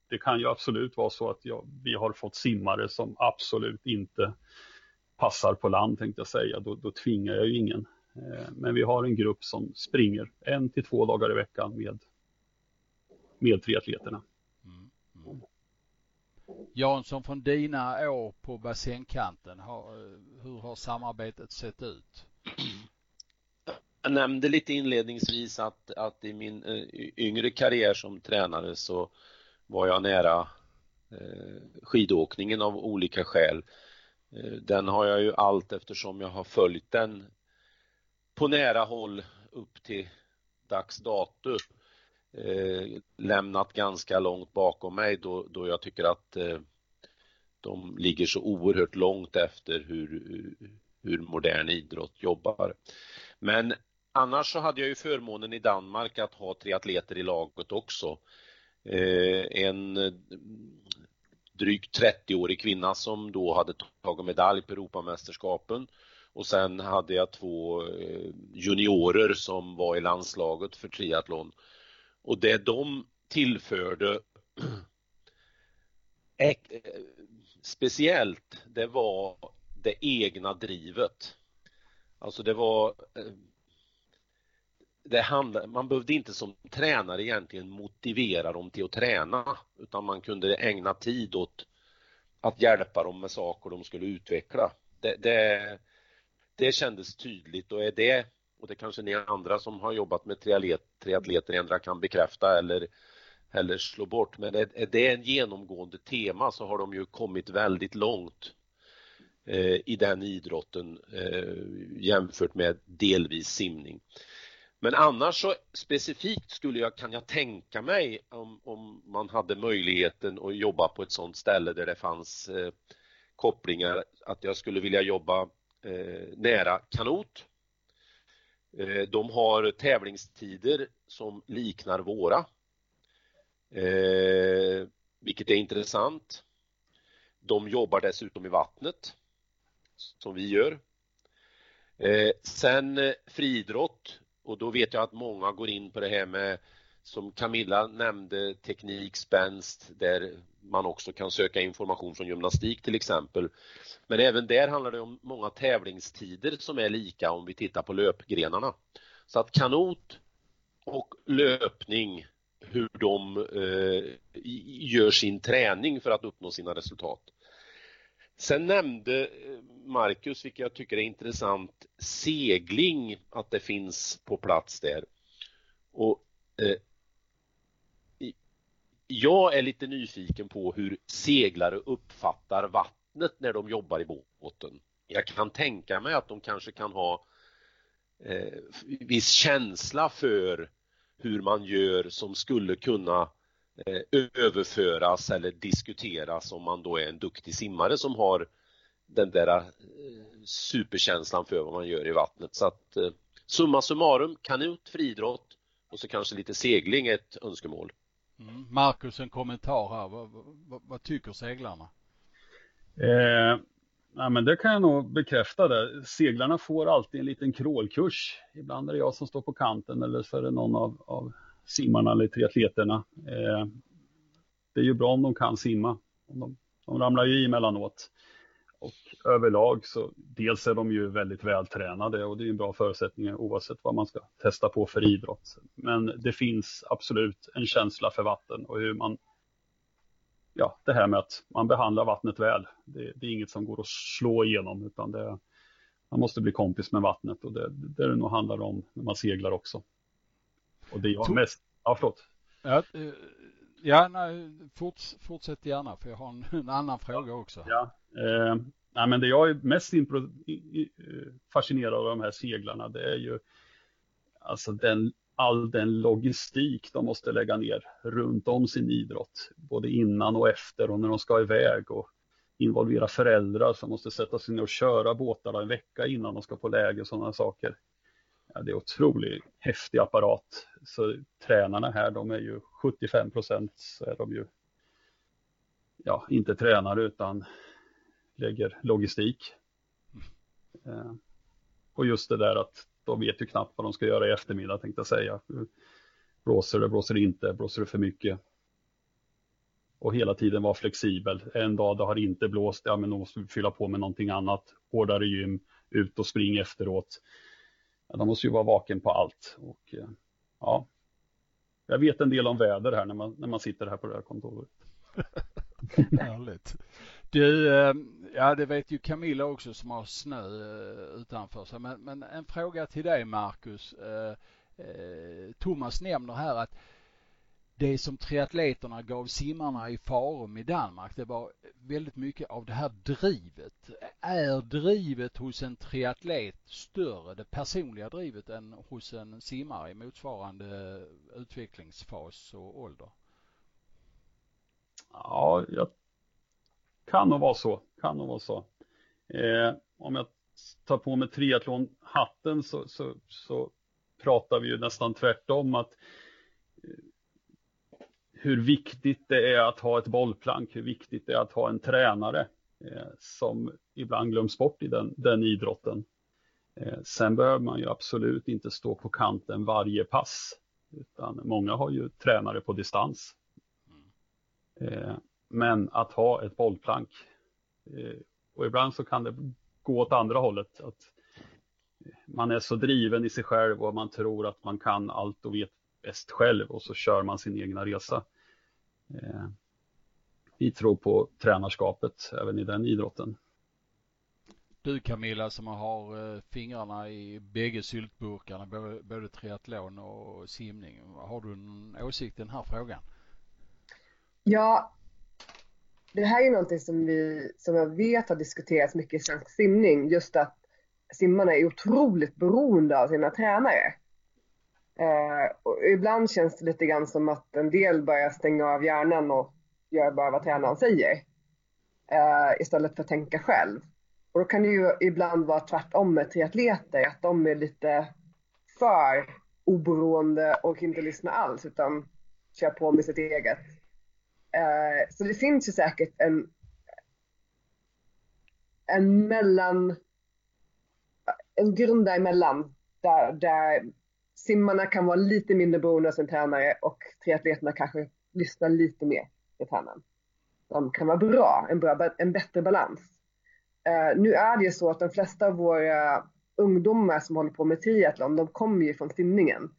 det kan ju absolut vara så att jag, vi har fått simmare som absolut inte passar på land tänkte jag säga. Då, då tvingar jag ju ingen. Eh, men vi har en grupp som springer en till två dagar i veckan med, med triatleterna. Jansson, från dina år på bassängkanten, hur har samarbetet sett ut? Jag nämnde lite inledningsvis att, att i min eh, yngre karriär som tränare så var jag nära eh, skidåkningen av olika skäl. Eh, den har jag ju allt eftersom jag har följt den på nära håll upp till dags dato eh, lämnat ganska långt bakom mig då, då jag tycker att eh, de ligger så oerhört långt efter hur, hur modern idrott jobbar. Men annars så hade jag ju förmånen i Danmark att ha tre atleter i laget också. Eh, en eh, drygt 30-årig kvinna som då hade tagit medalj på Europamästerskapen Och sen hade jag två eh, juniorer som var i landslaget för triathlon. Och det de tillförde speciellt, det var det egna drivet. Alltså det var eh, det handlade, man behövde inte som tränare egentligen motivera dem till att träna utan man kunde ägna tid åt att hjälpa dem med saker de skulle utveckla. Det, det, det kändes tydligt och är det, och det kanske ni andra som har jobbat med triatlet, triatleter ändra kan bekräfta eller, eller slå bort, men är, är det en genomgående tema så har de ju kommit väldigt långt eh, i den idrotten eh, jämfört med delvis simning. Men annars så specifikt skulle jag, kan jag tänka mig om, om man hade möjligheten att jobba på ett sådant ställe där det fanns eh, kopplingar att jag skulle vilja jobba eh, nära kanot. Eh, de har tävlingstider som liknar våra. Eh, vilket är intressant. De jobbar dessutom i vattnet som vi gör. Eh, sen eh, friidrott och då vet jag att många går in på det här med som Camilla nämnde teknik, spänst där man också kan söka information från gymnastik till exempel. Men även där handlar det om många tävlingstider som är lika om vi tittar på löpgrenarna. Så att kanot och löpning, hur de eh, gör sin träning för att uppnå sina resultat. Sen nämnde eh, Marcus, vilket jag tycker är intressant, segling, att det finns på plats där. Och eh, jag är lite nyfiken på hur seglare uppfattar vattnet när de jobbar i båten. Jag kan tänka mig att de kanske kan ha eh, viss känsla för hur man gör som skulle kunna eh, överföras eller diskuteras om man då är en duktig simmare som har den där eh, superkänslan för vad man gör i vattnet. Så att eh, summa summarum, kanot, friidrott och så kanske lite segling är ett önskemål. Mm. Marcus, en kommentar här. Vad, vad, vad tycker seglarna? Eh, nej, men det kan jag nog bekräfta. Det. Seglarna får alltid en liten crawlkurs. Ibland är det jag som står på kanten eller så är det någon av, av simmarna eller triatleterna. Eh, det är ju bra om de kan simma. De, de ramlar ju i emellanåt. Och överlag så dels är de ju väldigt vältränade och det är en bra förutsättning oavsett vad man ska testa på för idrott. Men det finns absolut en känsla för vatten och hur man Ja, det här med att man behandlar vattnet väl. Det, det är inget som går att slå igenom utan det, man måste bli kompis med vattnet och det, det är det nog handlar om när man seglar också. Och det jag mest, ja förlåt. Ja, eh, ja nej, forts, fortsätt gärna för jag har en, en annan fråga också. Ja, Eh, nej, men det jag är mest eh, fascinerad av de här seglarna, det är ju alltså den, all den logistik de måste lägga ner runt om sin idrott, både innan och efter och när de ska iväg och involvera föräldrar som måste sätta sig ner och köra båtarna en vecka innan de ska på läger och sådana saker. Ja, det är otroligt häftig apparat. Så tränarna här, de är ju 75 procent så är de ju ja, inte tränare utan lägger logistik. Eh, och just det där att de vet ju knappt vad de ska göra i eftermiddag tänkte jag säga. Blåser det, blåser det inte, blåser det för mycket? Och hela tiden vara flexibel. En dag det har inte blåst, ja men då måste vi fylla på med någonting annat. Hårdare gym, ut och spring efteråt. Ja, de måste ju vara vaken på allt. Och, eh, ja, jag vet en del om väder här när man, när man sitter här på det här kontoret. Härligt. Du, eh, ja det vet ju Camilla också som har snö eh, utanför sig. Men, men en fråga till dig Marcus. Eh, Thomas nämner här att det som triatleterna gav simmarna i Farum i Danmark, det var väldigt mycket av det här drivet. Är drivet hos en triatlet större, det personliga drivet, än hos en simmare i motsvarande utvecklingsfas och ålder? Ja, jag kan nog vara så. Kan nog vara så. Eh, om jag tar på mig triathlonhatten så, så, så pratar vi ju nästan tvärtom att eh, hur viktigt det är att ha ett bollplank, hur viktigt det är att ha en tränare eh, som ibland glöms bort i den, den idrotten. Eh, sen behöver man ju absolut inte stå på kanten varje pass, utan många har ju tränare på distans. Eh, men att ha ett bollplank, eh, och ibland så kan det gå åt andra hållet, att man är så driven i sig själv och man tror att man kan allt och vet bäst själv och så kör man sin egna resa. Vi tror på tränarskapet även i den idrotten. Du Camilla som har eh, fingrarna i bägge syltburkarna, både, både triathlon och simning. Har du en åsikt i den här frågan? Ja, det här är någonting som vi, som jag vet har diskuterats mycket i svensk simning. Just att simmarna är otroligt beroende av sina tränare. Eh, och ibland känns det lite grann som att en del börjar stänga av hjärnan och gör bara vad tränaren säger. Eh, istället för att tänka själv. Och då kan det ju ibland vara tvärtom med triatleter, att de är lite för oberoende och inte lyssnar alls utan kör på med sitt eget. Eh, så det finns ju säkert en, en mellan, en grund däremellan där, där simmarna kan vara lite mindre beroende av sin tränare och triatleterna kanske lyssnar lite mer på tränaren. De kan vara bra, en, bra, en bättre balans. Eh, nu är det ju så att de flesta av våra ungdomar som håller på med triathlon, de kommer ju från simningen.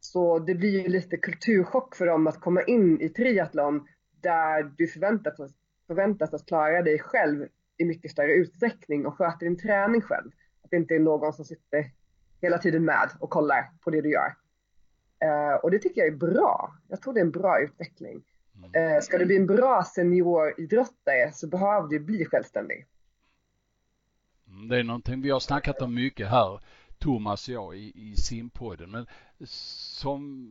Så det blir ju lite kulturchock för dem att komma in i triathlon där du förväntas, förväntas att klara dig själv i mycket större utsträckning och sköta din träning själv. Att det inte är någon som sitter hela tiden med och kollar på det du gör. Uh, och det tycker jag är bra. Jag tror det är en bra utveckling. Uh, ska du bli en bra senioridrottare så behöver du bli självständig. Det är någonting vi har snackat om mycket här, Thomas och jag i, i simpodden. Men som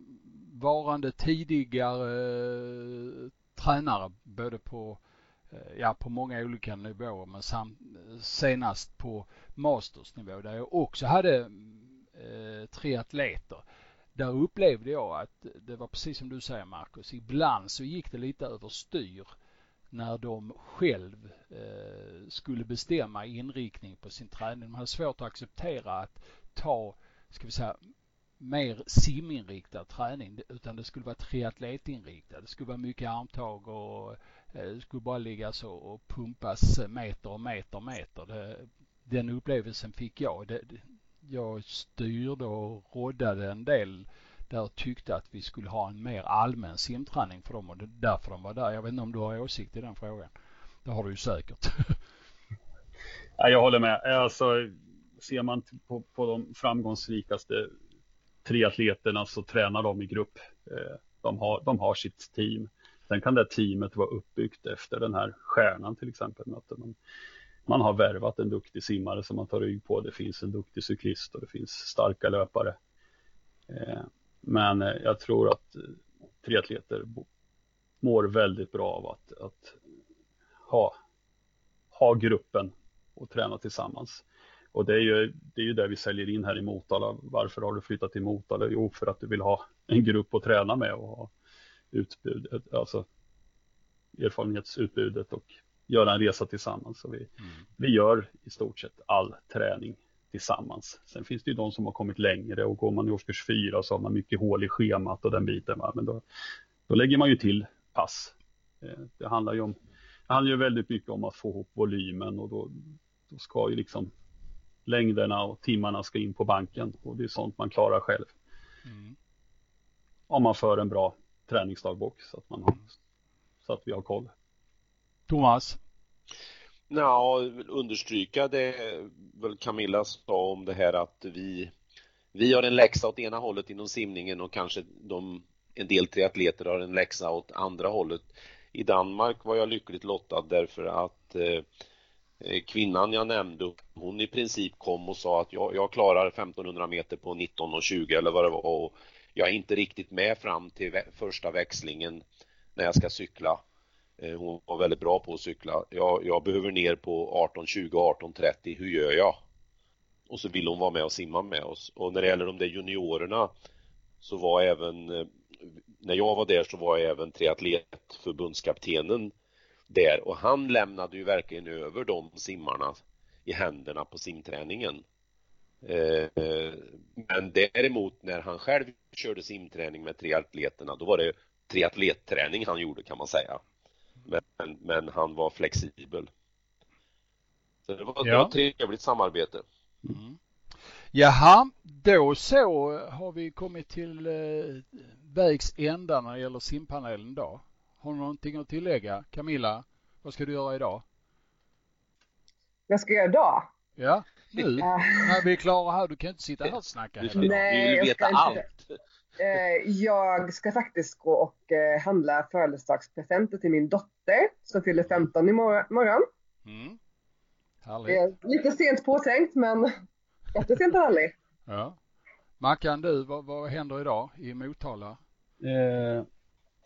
varande tidigare tränare både på eh, ja, på många olika nivåer men sam, senast på mastersnivå där jag också hade eh, tre atleter. Där upplevde jag att det var precis som du säger Marcus, ibland så gick det lite överstyr när de själv eh, skulle bestämma inriktning på sin träning. De hade svårt att acceptera att ta, ska vi säga, mer siminriktad träning utan det skulle vara triatletinriktad. Det skulle vara mycket armtag och eh, det skulle bara ligga så och pumpas meter och meter och meter. Det, den upplevelsen fick jag. Det, jag styrde och roddade en del där tyckte att vi skulle ha en mer allmän simträning för dem och det är därför de var där. Jag vet inte om du har åsikt i den frågan. Det har du ju säkert. ja, jag håller med. Alltså, ser man på, på de framgångsrikaste triatleterna så tränar de i grupp. Eh, de har, de har sitt team. Sen kan det teamet vara uppbyggt efter den här stjärnan till exempel. Man, man har värvat en duktig simmare som man tar rygg på. Det finns en duktig cyklist och det finns starka löpare. Eh, men eh, jag tror att triatleter mår väldigt bra av att, att ha, ha gruppen och träna tillsammans. Och det är, ju, det är ju det vi säljer in här i Motala. Varför har du flyttat till Motala? Jo, för att du vill ha en grupp att träna med och ha utbud, alltså erfarenhetsutbudet och göra en resa tillsammans. Så vi, mm. vi gör i stort sett all träning tillsammans. Sen finns det ju de som har kommit längre och går man i årskurs fyra så har man mycket hål i schemat och den biten. Va? Men då, då lägger man ju till pass. Eh, det handlar ju om, det handlar ju väldigt mycket om att få ihop volymen och då, då ska ju liksom längderna och timmarna ska in på banken och det är sånt man klarar själv. Mm. Om man för en bra träningsdagbok så att man har, så att vi har koll. Thomas? Ja, understryka det väl Camilla sa om det här att vi, vi har en läxa åt ena hållet inom simningen och kanske de, en del triatleter har en läxa åt andra hållet. I Danmark var jag lyckligt lottad därför att eh, Eh, kvinnan jag nämnde, hon i princip kom och sa att jag, jag klarar 1500 meter på 19.20 eller vad det var och jag är inte riktigt med fram till första växlingen när jag ska cykla. Eh, hon var väldigt bra på att cykla. Jag, jag behöver ner på 18.20, 18.30. Hur gör jag? Och så vill hon vara med och simma med oss. Och när det gäller de där juniorerna så var även, eh, när jag var där så var även triatletförbundskaptenen där och han lämnade ju verkligen över de simmarna i händerna på simträningen. Eh, men däremot när han själv körde simträning med triatleterna, då var det triatletträning han gjorde kan man säga. Men, men han var flexibel. Så det var, ja. det var ett trevligt samarbete. Mm. Jaha, då så har vi kommit till eh, vägs ända när det gäller simpanelen då. Har du någonting att tillägga? Camilla, vad ska du göra idag? Vad ska jag göra idag? Ja, nu. när vi är klara här. Du kan inte sitta här och snacka hela dagen. Nej, du vill veta allt. Eh, jag ska faktiskt gå och eh, handla födelsedagspresenter till min dotter som fyller 15 imorgon. Mm. Härligt. Lite sent påtänkt men bättre sent än aldrig. Ja. Mackan du, vad, vad händer idag i Motala? Eh,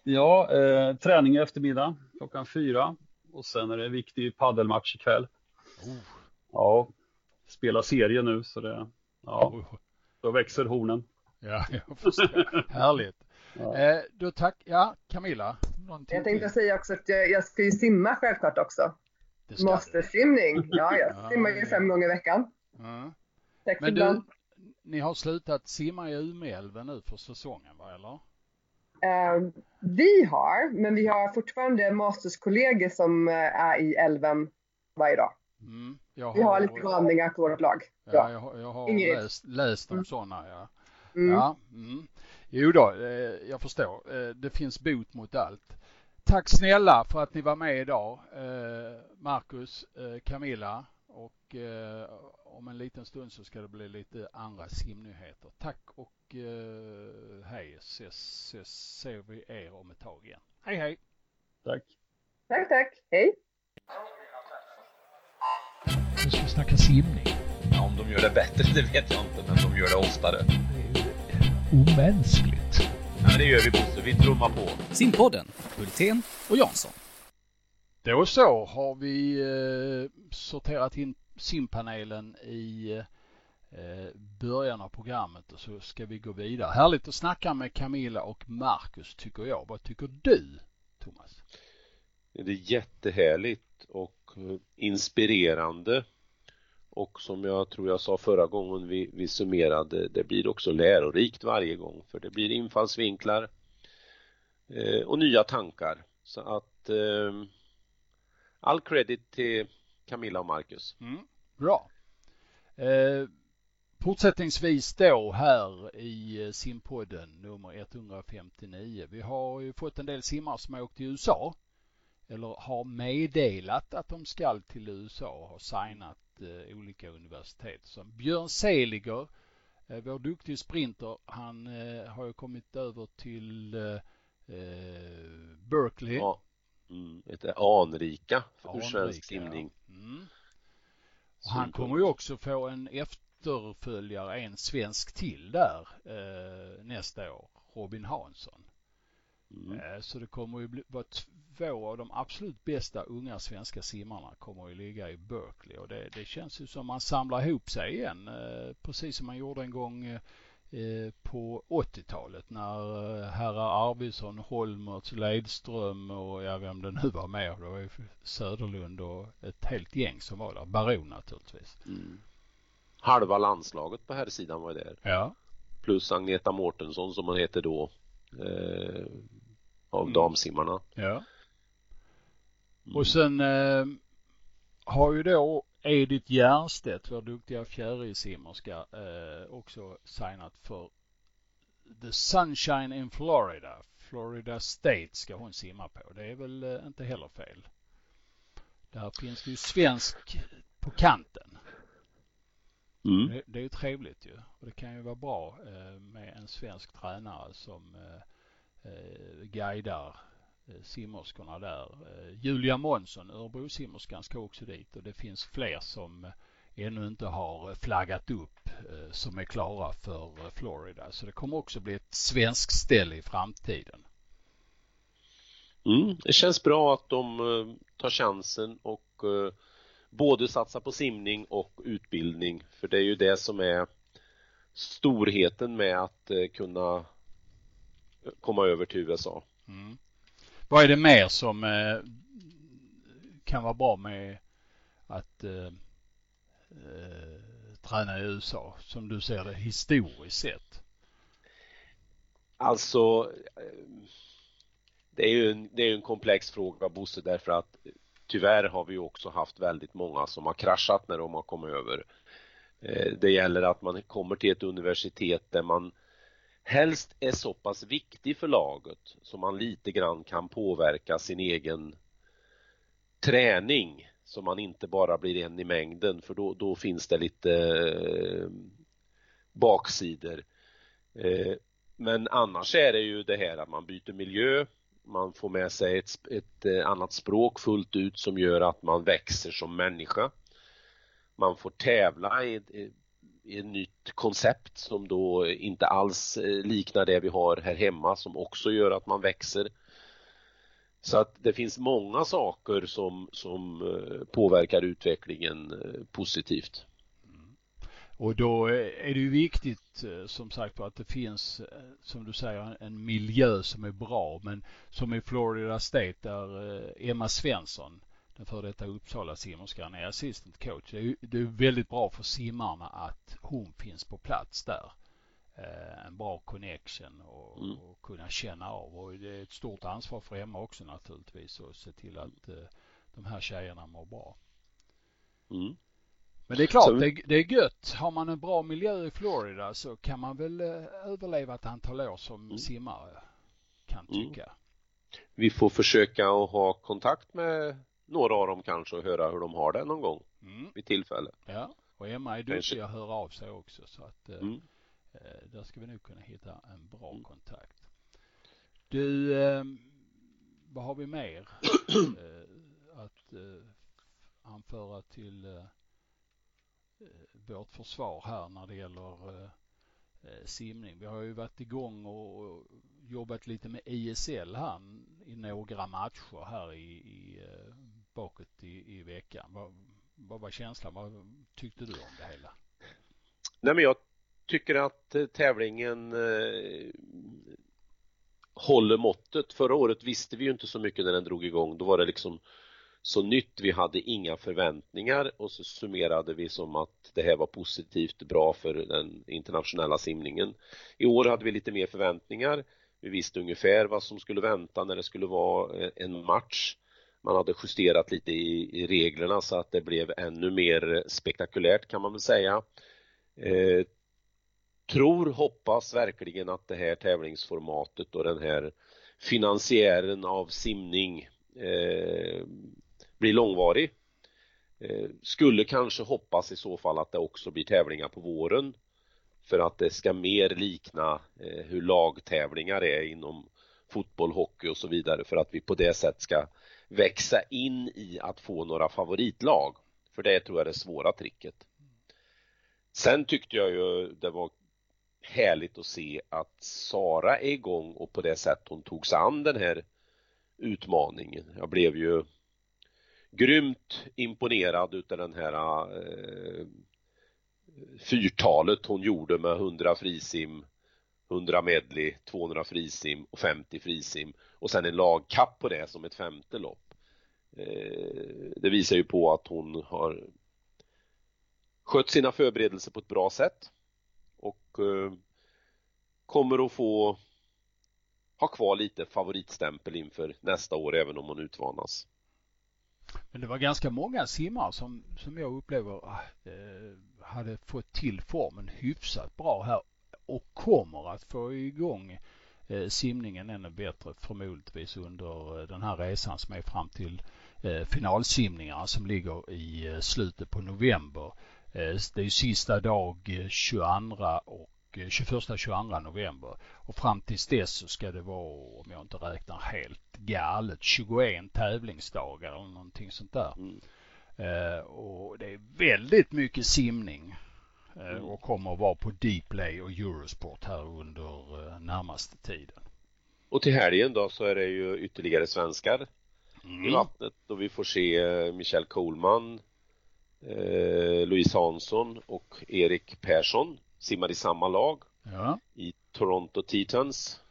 ja, eh, träning i eftermiddag klockan fyra och sen är det en viktig paddelmatch ikväll. Oh. Ja, spela serie nu så det, ja, oh. då växer hornen. Ja, jag förstår. Härligt. Ja. Eh, då tack, ja Camilla. Jag tänkte säga också att jag, jag ska ju simma självklart också. Mastersimning, ja jag simmar ju fem gånger i veckan. Ja. Tack Men du, ni har slutat simma i Umeälven nu för säsongen va eller? Uh, vi har, men vi har fortfarande masterskollegor som uh, är i älven varje dag. Mm, har, vi har lite vandringar på vårt lag. Ja, ja. Jag, jag har läst, läst om mm. sådana. Ja. Mm. Ja, mm. Jo då, eh, jag förstår. Eh, det finns bot mot allt. Tack snälla för att ni var med idag. Eh, Marcus, eh, Camilla och eh, om en liten stund så ska det bli lite andra simnyheter. Tack och hej. Ses, ses, ser vi er om ett tag igen. Hej hej! Tack! Tack tack! Hej! Nu ska vi snacka simning. Ja, om de gör det bättre det vet jag inte, men de gör det oftare. Det är ju omänskligt. Ja, men det gör vi Bosse, vi trummar på. Simpodden, Hultén och Jansson. Då så har vi eh, sorterat in simpanelen i eh, början av programmet och så ska vi gå vidare. Härligt att snacka med Camilla och Marcus tycker jag. Vad tycker du Thomas? Det är jättehärligt och inspirerande och som jag tror jag sa förra gången vi, vi summerade, det blir också lärorikt varje gång för det blir infallsvinklar eh, och nya tankar. Så att eh, all credit till Camilla och Marcus. Mm, bra. Eh, fortsättningsvis då här i eh, simpodden nummer 159. Vi har ju fått en del simmare som har åkt till USA eller har meddelat att de ska till USA och har signat eh, olika universitet. Som Björn Seliger, eh, vår duktig sprinter, han eh, har ju kommit över till eh, eh, Berkeley. Ja, mm, lite anrika för anrika, svensk simning. Ja. Mm. han kommer ju också få en efterföljare, en svensk till där eh, nästa år, Robin Hansson. Mm. Så det kommer ju bli, vara två av de absolut bästa unga svenska simmarna kommer ju ligga i Berkeley och det, det känns ju som man samlar ihop sig igen eh, precis som man gjorde en gång eh, på 80-talet när eh, herrar Arvidsson, Holmertz, Leidström och ja, vem det nu var med. Det var ju Söderlund och ett helt gäng som var där. Baron naturligtvis. Mm. Halva landslaget på här sidan var där. Ja. Plus Agneta Mårtensson som hon heter då. Eh, av mm. damsimmarna. Ja. Mm. Och sen eh, har ju då Edith Järnstedt, vår duktiga fjärilsimmerska, eh, också signat för The Sunshine in Florida. Florida State ska hon simma på. Det är väl eh, inte heller fel. Där finns det ju svensk på kanten. Mm. Det, det, är ju trevligt ju. Och det kan ju vara bra eh, med en svensk tränare som eh, eh guidar Eh, simmerskorna där. Eh, Julia Månsson, Örebrosimmerskan, ska också dit och det finns fler som eh, ännu inte har flaggat upp som är klara för Florida. Så det kommer också bli ett svenskt ställe i framtiden. Mm, det känns bra att de tar chansen och både satsar på simning och utbildning för det är ju det som är storheten med att kunna komma över till USA. Mm. Vad är det mer som eh, kan vara bra med att eh, eh träna i USA som du ser det historiskt sett? Alltså, det är ju en, det är en komplex fråga Bosse därför att tyvärr har vi också haft väldigt många som har kraschat när de har kommit över. Eh, det gäller att man kommer till ett universitet där man helst är så pass viktig för laget så man lite grann kan påverka sin egen träning så man inte bara blir en i mängden för då, då finns det lite eh, baksidor. Eh, men annars är det ju det här att man byter miljö, man får med sig ett, ett eh, annat språk fullt ut som gör att man växer som människa. Man får tävla i, i ett nytt koncept som då inte alls eh, liknar det vi har här hemma som också gör att man växer. Så att det finns många saker som, som eh, påverkar utvecklingen positivt. Och då är det ju viktigt som sagt att det finns, som du säger, en miljö som är bra. Men som i Florida State där Emma Svensson, den före detta Uppsala simmerskan, är assistant coach. Det är, det är väldigt bra för simmarna att hon finns på plats där. En bra connection och, mm. och kunna känna av. Och det är ett stort ansvar för Emma också naturligtvis att se till att de här tjejerna mår bra. Mm. Men det är klart, så... det, det, är gött. Har man en bra miljö i Florida så kan man väl eh, överleva ett antal år som mm. simmare, kan mm. tycka. Mm. Vi får försöka att ha kontakt med några av dem kanske och höra hur de har det någon gång mm. vid tillfälle. Ja, och Emma är duktig att höra av sig också så att eh, mm. eh, där ska vi nog kunna hitta en bra mm. kontakt. Du, eh, vad har vi mer eh, att eh, anföra till Eh, Eh, vårt försvar här när det gäller eh, eh, simning. Vi har ju varit igång och jobbat lite med ISL här i några matcher här i, i bakåt i, i veckan. Vad, vad var känslan? Vad tyckte du om det hela? Nej men jag tycker att tävlingen eh, håller måttet. Förra året visste vi ju inte så mycket när den drog igång. Då var det liksom så nytt, vi hade inga förväntningar och så summerade vi som att det här var positivt bra för den internationella simningen. I år hade vi lite mer förväntningar. Vi visste ungefär vad som skulle vänta när det skulle vara eh, en match. Man hade justerat lite i, i reglerna så att det blev ännu mer spektakulärt kan man väl säga. Eh, tror, hoppas verkligen att det här tävlingsformatet och den här finansiären av simning eh, blir långvarig. Eh, skulle kanske hoppas i så fall att det också blir tävlingar på våren för att det ska mer likna eh, hur lagtävlingar är inom fotboll, hockey och så vidare för att vi på det sättet ska växa in i att få några favoritlag. För det tror jag är det svåra tricket. Sen tyckte jag ju det var härligt att se att Sara är igång och på det sätt hon tog sig an den här utmaningen. Jag blev ju grymt imponerad utav den här eh, fyrtalet hon gjorde med 100 frisim, 100 medley, 200 frisim och 50 frisim och sen en lagkapp på det som ett femte lopp. Eh, det visar ju på att hon har skött sina förberedelser på ett bra sätt och eh, kommer att få ha kvar lite favoritstämpel inför nästa år även om hon utvanas. Men det var ganska många simmare som, som jag upplever ah, eh, hade fått till formen hyfsat bra här och kommer att få igång eh, simningen ännu bättre förmodligen under eh, den här resan som är fram till eh, finalsimningarna som ligger i eh, slutet på november. Eh, det är sista dag 22 och 21-22 november och fram tills dess så ska det vara, om jag inte räknar helt galet, 21 tävlingsdagar eller någonting sånt där. Mm. Uh, och det är väldigt mycket simning uh, mm. och kommer att vara på Dplay och Eurosport här under uh, närmaste tiden. Och till helgen då så är det ju ytterligare svenskar mm. i vattnet och vi får se Michelle Coleman, Louise Hansson och Erik Persson simmar i samma lag ja. i Toronto Titans.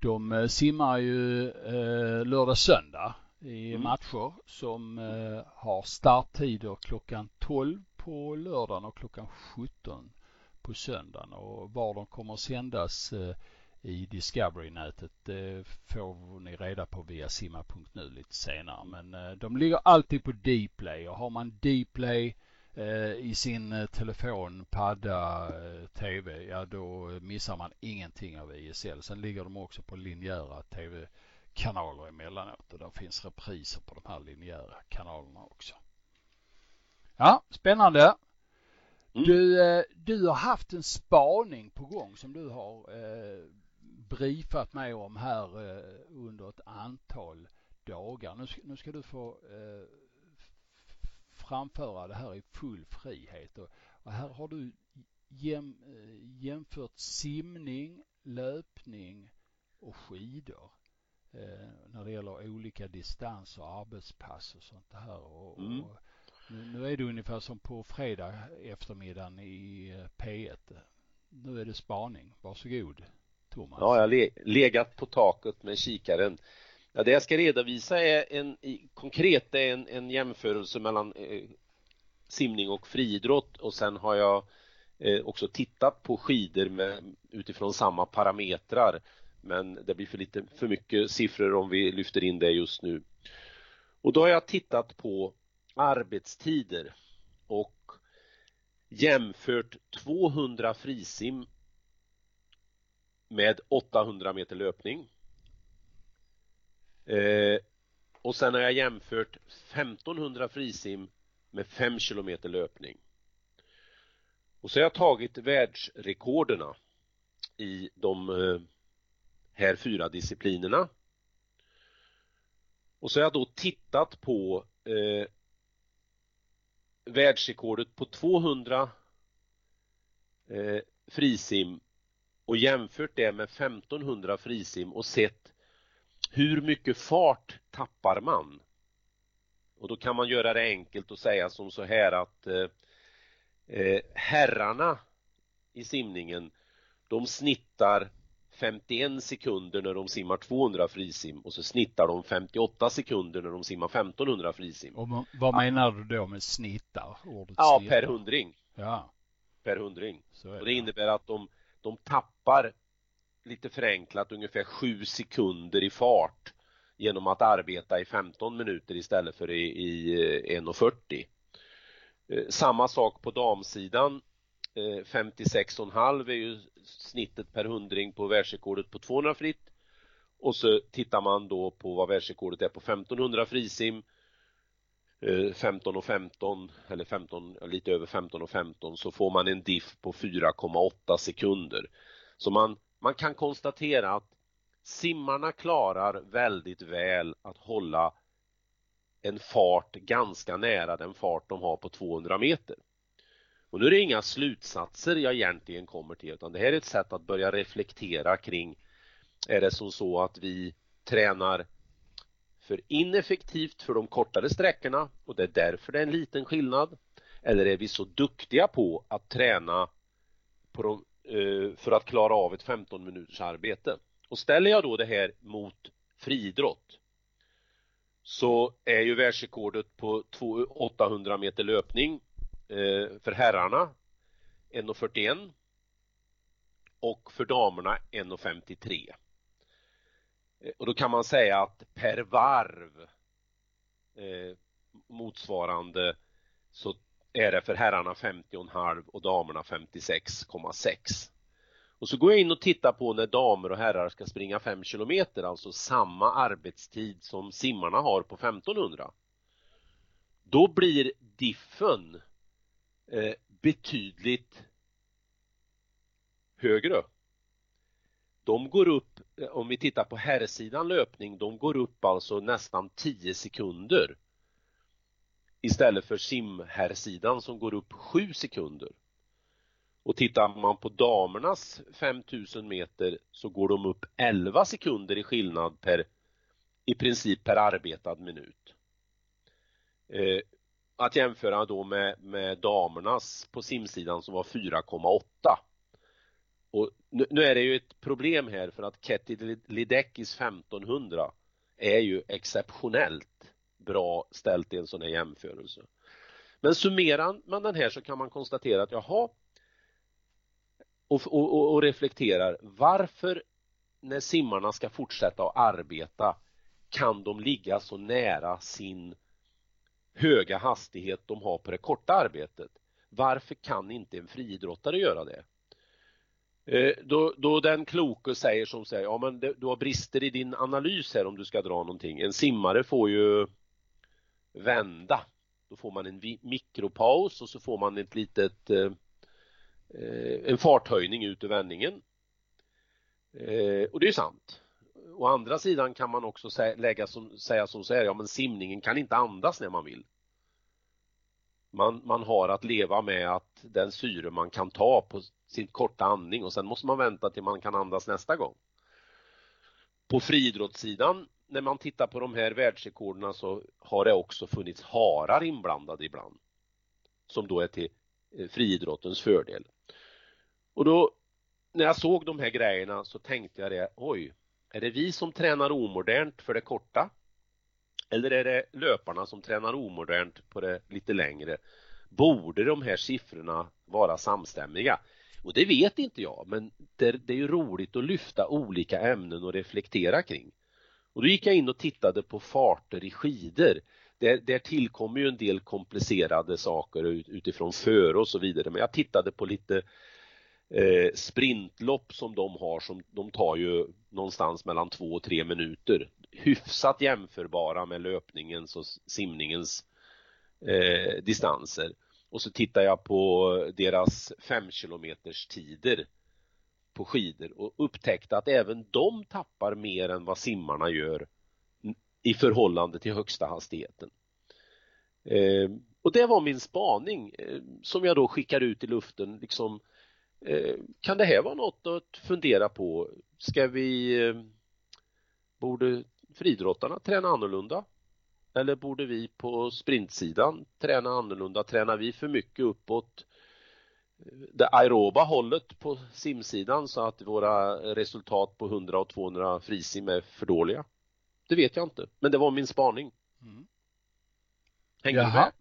De eh, simmar ju eh, lördag söndag i mm. matcher som eh, har starttider klockan 12 på lördagen och klockan 17 på söndagen och var de kommer sändas eh, i Discovery-nätet det får ni reda på via simma.nu lite senare. Men eh, de ligger alltid på Dplay och har man Dplay i sin telefon, padda, TV, ja då missar man ingenting av ISL. Sen ligger de också på linjära TV-kanaler emellanåt och där finns repriser på de här linjära kanalerna också. Ja, spännande. Mm. Du, eh, du har haft en spaning på gång som du har eh, briefat mig om här eh, under ett antal dagar. Nu, nu ska du få eh, framföra det här i full frihet och, och här har du jäm, eh, jämfört simning, löpning och skidor eh, när det gäller olika distanser, arbetspass och sånt här. Och, mm. och nu, nu, är det ungefär som på fredag eftermiddagen i eh, P1. Nu är det spaning. Varsågod Thomas. Ja, jag har le legat på taket med kikaren. Ja, det jag ska redovisa är en konkret är en, en jämförelse mellan eh, simning och friidrott och sen har jag eh, också tittat på skidor med, utifrån samma parametrar. Men det blir för lite för mycket siffror om vi lyfter in det just nu. Och då har jag tittat på arbetstider och jämfört 200 frisim med 800 meter löpning. Eh, och sen har jag jämfört 1500 frisim med 5 kilometer löpning. Och så har jag tagit världsrekorderna i de eh, här fyra disciplinerna. Och så har jag då tittat på eh, världsrekordet på 200 eh, frisim och jämfört det med 1500 frisim och sett hur mycket fart tappar man? Och då kan man göra det enkelt och säga som så här att eh, eh herrarna i simningen de snittar 51 sekunder när de simmar 200 frisim och så snittar de 58 sekunder när de simmar 1500 frisim. Och vad menar du då med snittar? Ordet ja, snittar. per hundring. Ja. Per hundring. Så och det, det innebär att de, de tappar lite förenklat ungefär 7 sekunder i fart genom att arbeta i 15 minuter istället för i, i eh, 1.40. Eh, samma sak på damsidan eh, 56,5 är ju snittet per hundring på världsrekordet på 200 fritt och så tittar man då på vad världsrekordet är på 1500 frisim 15 och 15 eller 15, lite över 15 och 15 så får man en diff på 4,8 sekunder. Så man, man kan konstatera att simmarna klarar väldigt väl att hålla en fart ganska nära den fart de har på 200 meter. Och nu är det inga slutsatser jag egentligen kommer till utan det här är ett sätt att börja reflektera kring är det som så att vi tränar för ineffektivt för de kortare sträckorna och det är därför det är en liten skillnad eller är vi så duktiga på att träna på de, Eh, för att klara av ett 15 minuters arbete och ställer jag då det här mot friidrott så är ju världsrekordet på 800 meter löpning eh, för herrarna 1,41 och för damerna 1,53. Eh, och då kan man säga att per varv eh, motsvarande så är det för herrarna 50,5 och damerna 56,6. Och så går jag in och tittar på när damer och herrar ska springa 5 kilometer, alltså samma arbetstid som simmarna har på 1500. Då blir diffen eh, betydligt högre. De går upp, eh, om vi tittar på herrsidan löpning, de går upp alltså nästan 10 sekunder istället för simherrsidan som går upp 7 sekunder. Och tittar man på damernas 5000 meter så går de upp 11 sekunder i skillnad per i princip per arbetad minut. Eh, att jämföra då med, med damernas på simsidan som var 4,8. Och nu, nu, är det ju ett problem här för att Ketty Lidekis 1500 är ju exceptionellt bra ställt i en sån här jämförelse. Men summerar man den här så kan man konstatera att jaha och, och, och reflekterar varför när simmarna ska fortsätta att arbeta kan de ligga så nära sin höga hastighet de har på det korta arbetet. Varför kan inte en friidrottare göra det? Eh, då, då den kloke säger som säger, ja men du har brister i din analys här om du ska dra någonting. En simmare får ju vända. Då får man en mikropaus och så får man ett litet eh, eh en farthöjning ut ur vändningen. Eh, och det är sant. Å andra sidan kan man också säga, lägga som, säga som så här, ja men simningen kan inte andas när man vill. Man, man har att leva med att den syre man kan ta på sin korta andning och sen måste man vänta till man kan andas nästa gång. På friidrottssidan, när man tittar på de här världsrekorden så har det också funnits harar inblandade ibland. Som då är till eh, friidrottens fördel. Och då, när jag såg de här grejerna så tänkte jag det, oj, är det vi som tränar omodernt för det korta? Eller är det löparna som tränar omodernt på det lite längre? Borde de här siffrorna vara samstämmiga? Och det vet inte jag, men det, det är ju roligt att lyfta olika ämnen och reflektera kring. Och då gick jag in och tittade på farter i skidor. Där, där tillkommer ju en del komplicerade saker utifrån före och så vidare, men jag tittade på lite eh, sprintlopp som de har som de tar ju någonstans mellan två och tre minuter. Hyfsat jämförbara med löpningens och simningens eh, distanser. Och så tittar jag på deras fem kilometers tider på skidor och upptäckte att även de tappar mer än vad simmarna gör i förhållande till högsta hastigheten. Eh, och det var min spaning eh, som jag då skickar ut i luften liksom eh, kan det här vara något att fundera på? Ska vi eh, borde friidrottarna träna annorlunda? Eller borde vi på sprintsidan träna annorlunda? Tränar vi för mycket uppåt det aeroba hållet på simsidan så att våra resultat på 100 och 200 frisim är för dåliga? Det vet jag inte, men det var min spaning. Mm. Hänger du med?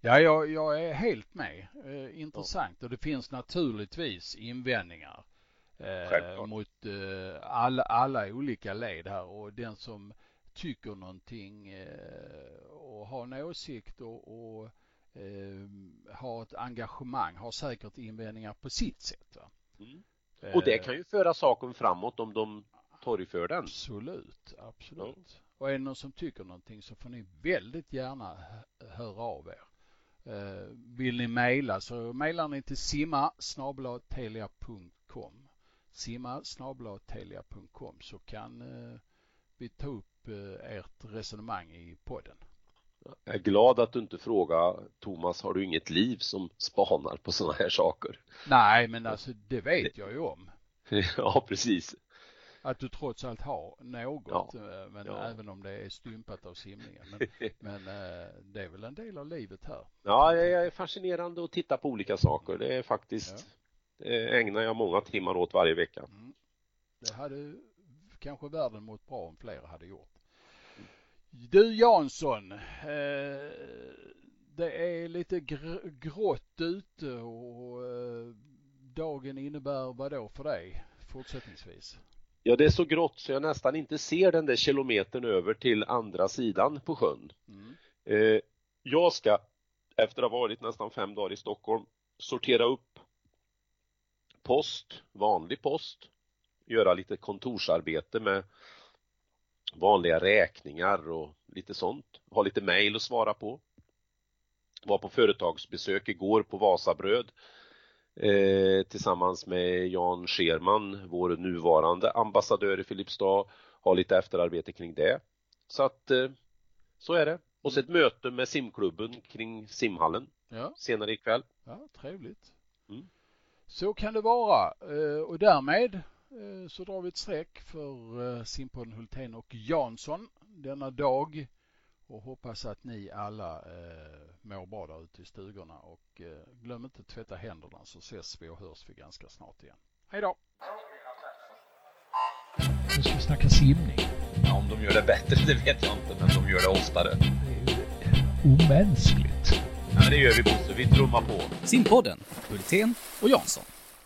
Ja, jag, jag, är helt med. Eh, intressant ja. och det finns naturligtvis invändningar eh, mot eh, alla, alla olika led här och den som tycker någonting eh, och har en åsikt och, och eh, har ett engagemang har säkert invändningar på sitt sätt. Va? Mm. Och det kan ju föra saken framåt om de torgför den. Absolut, absolut. Ja. Och är det någon som tycker någonting så får ni väldigt gärna höra av er. Eh, vill ni mejla så mejlar ni till simma telia.com simma telia.com så kan eh, vi ta upp eh, ert resonemang i podden. Jag är glad att du inte frågar Thomas, har du inget liv som spanar på sådana här saker? Nej, men alltså det vet jag ju om. ja, precis. Att du trots allt har något, ja. Eh, men ja. även om det är stympat av simningen. Men, men eh, det är väl en del av livet här. Ja, det är fascinerande att titta på olika saker. Det är faktiskt, ja. det ägnar jag många timmar åt varje vecka. Mm. Det hade kanske världen mått bra om fler hade gjort. Du Jansson, eh, det är lite gr grått ute och eh, dagen innebär vad då för dig fortsättningsvis? Ja, det är så grått så jag nästan inte ser den där kilometern över till andra sidan på sjön. Mm. Eh, jag ska, efter att ha varit nästan fem dagar i Stockholm, sortera upp post, vanlig post, göra lite kontorsarbete med vanliga räkningar och lite sånt. Ha lite mejl att svara på. Var på företagsbesök igår på Vasabröd eh, tillsammans med Jan Scherman, vår nuvarande ambassadör i Filipstad, ha lite efterarbete kring det. Så att eh, så är det. Och så ett möte med simklubben kring simhallen ja. senare ikväll. Ja, trevligt. Mm. Så kan det vara eh, och därmed så drar vi ett streck för eh, simpodden Hultén och Jansson denna dag och hoppas att ni alla eh, mår bra där ute i stugorna och glöm inte att tvätta händerna så ses vi och hörs vi ganska snart igen. Hej då! Nu ska vi snacka simning. Ja, om de gör det bättre det vet jag inte, men de gör det oftare. Det är ju omänskligt. Ja, det gör vi Bosse. Vi trummar på. Simpodden, Hultén och Jansson.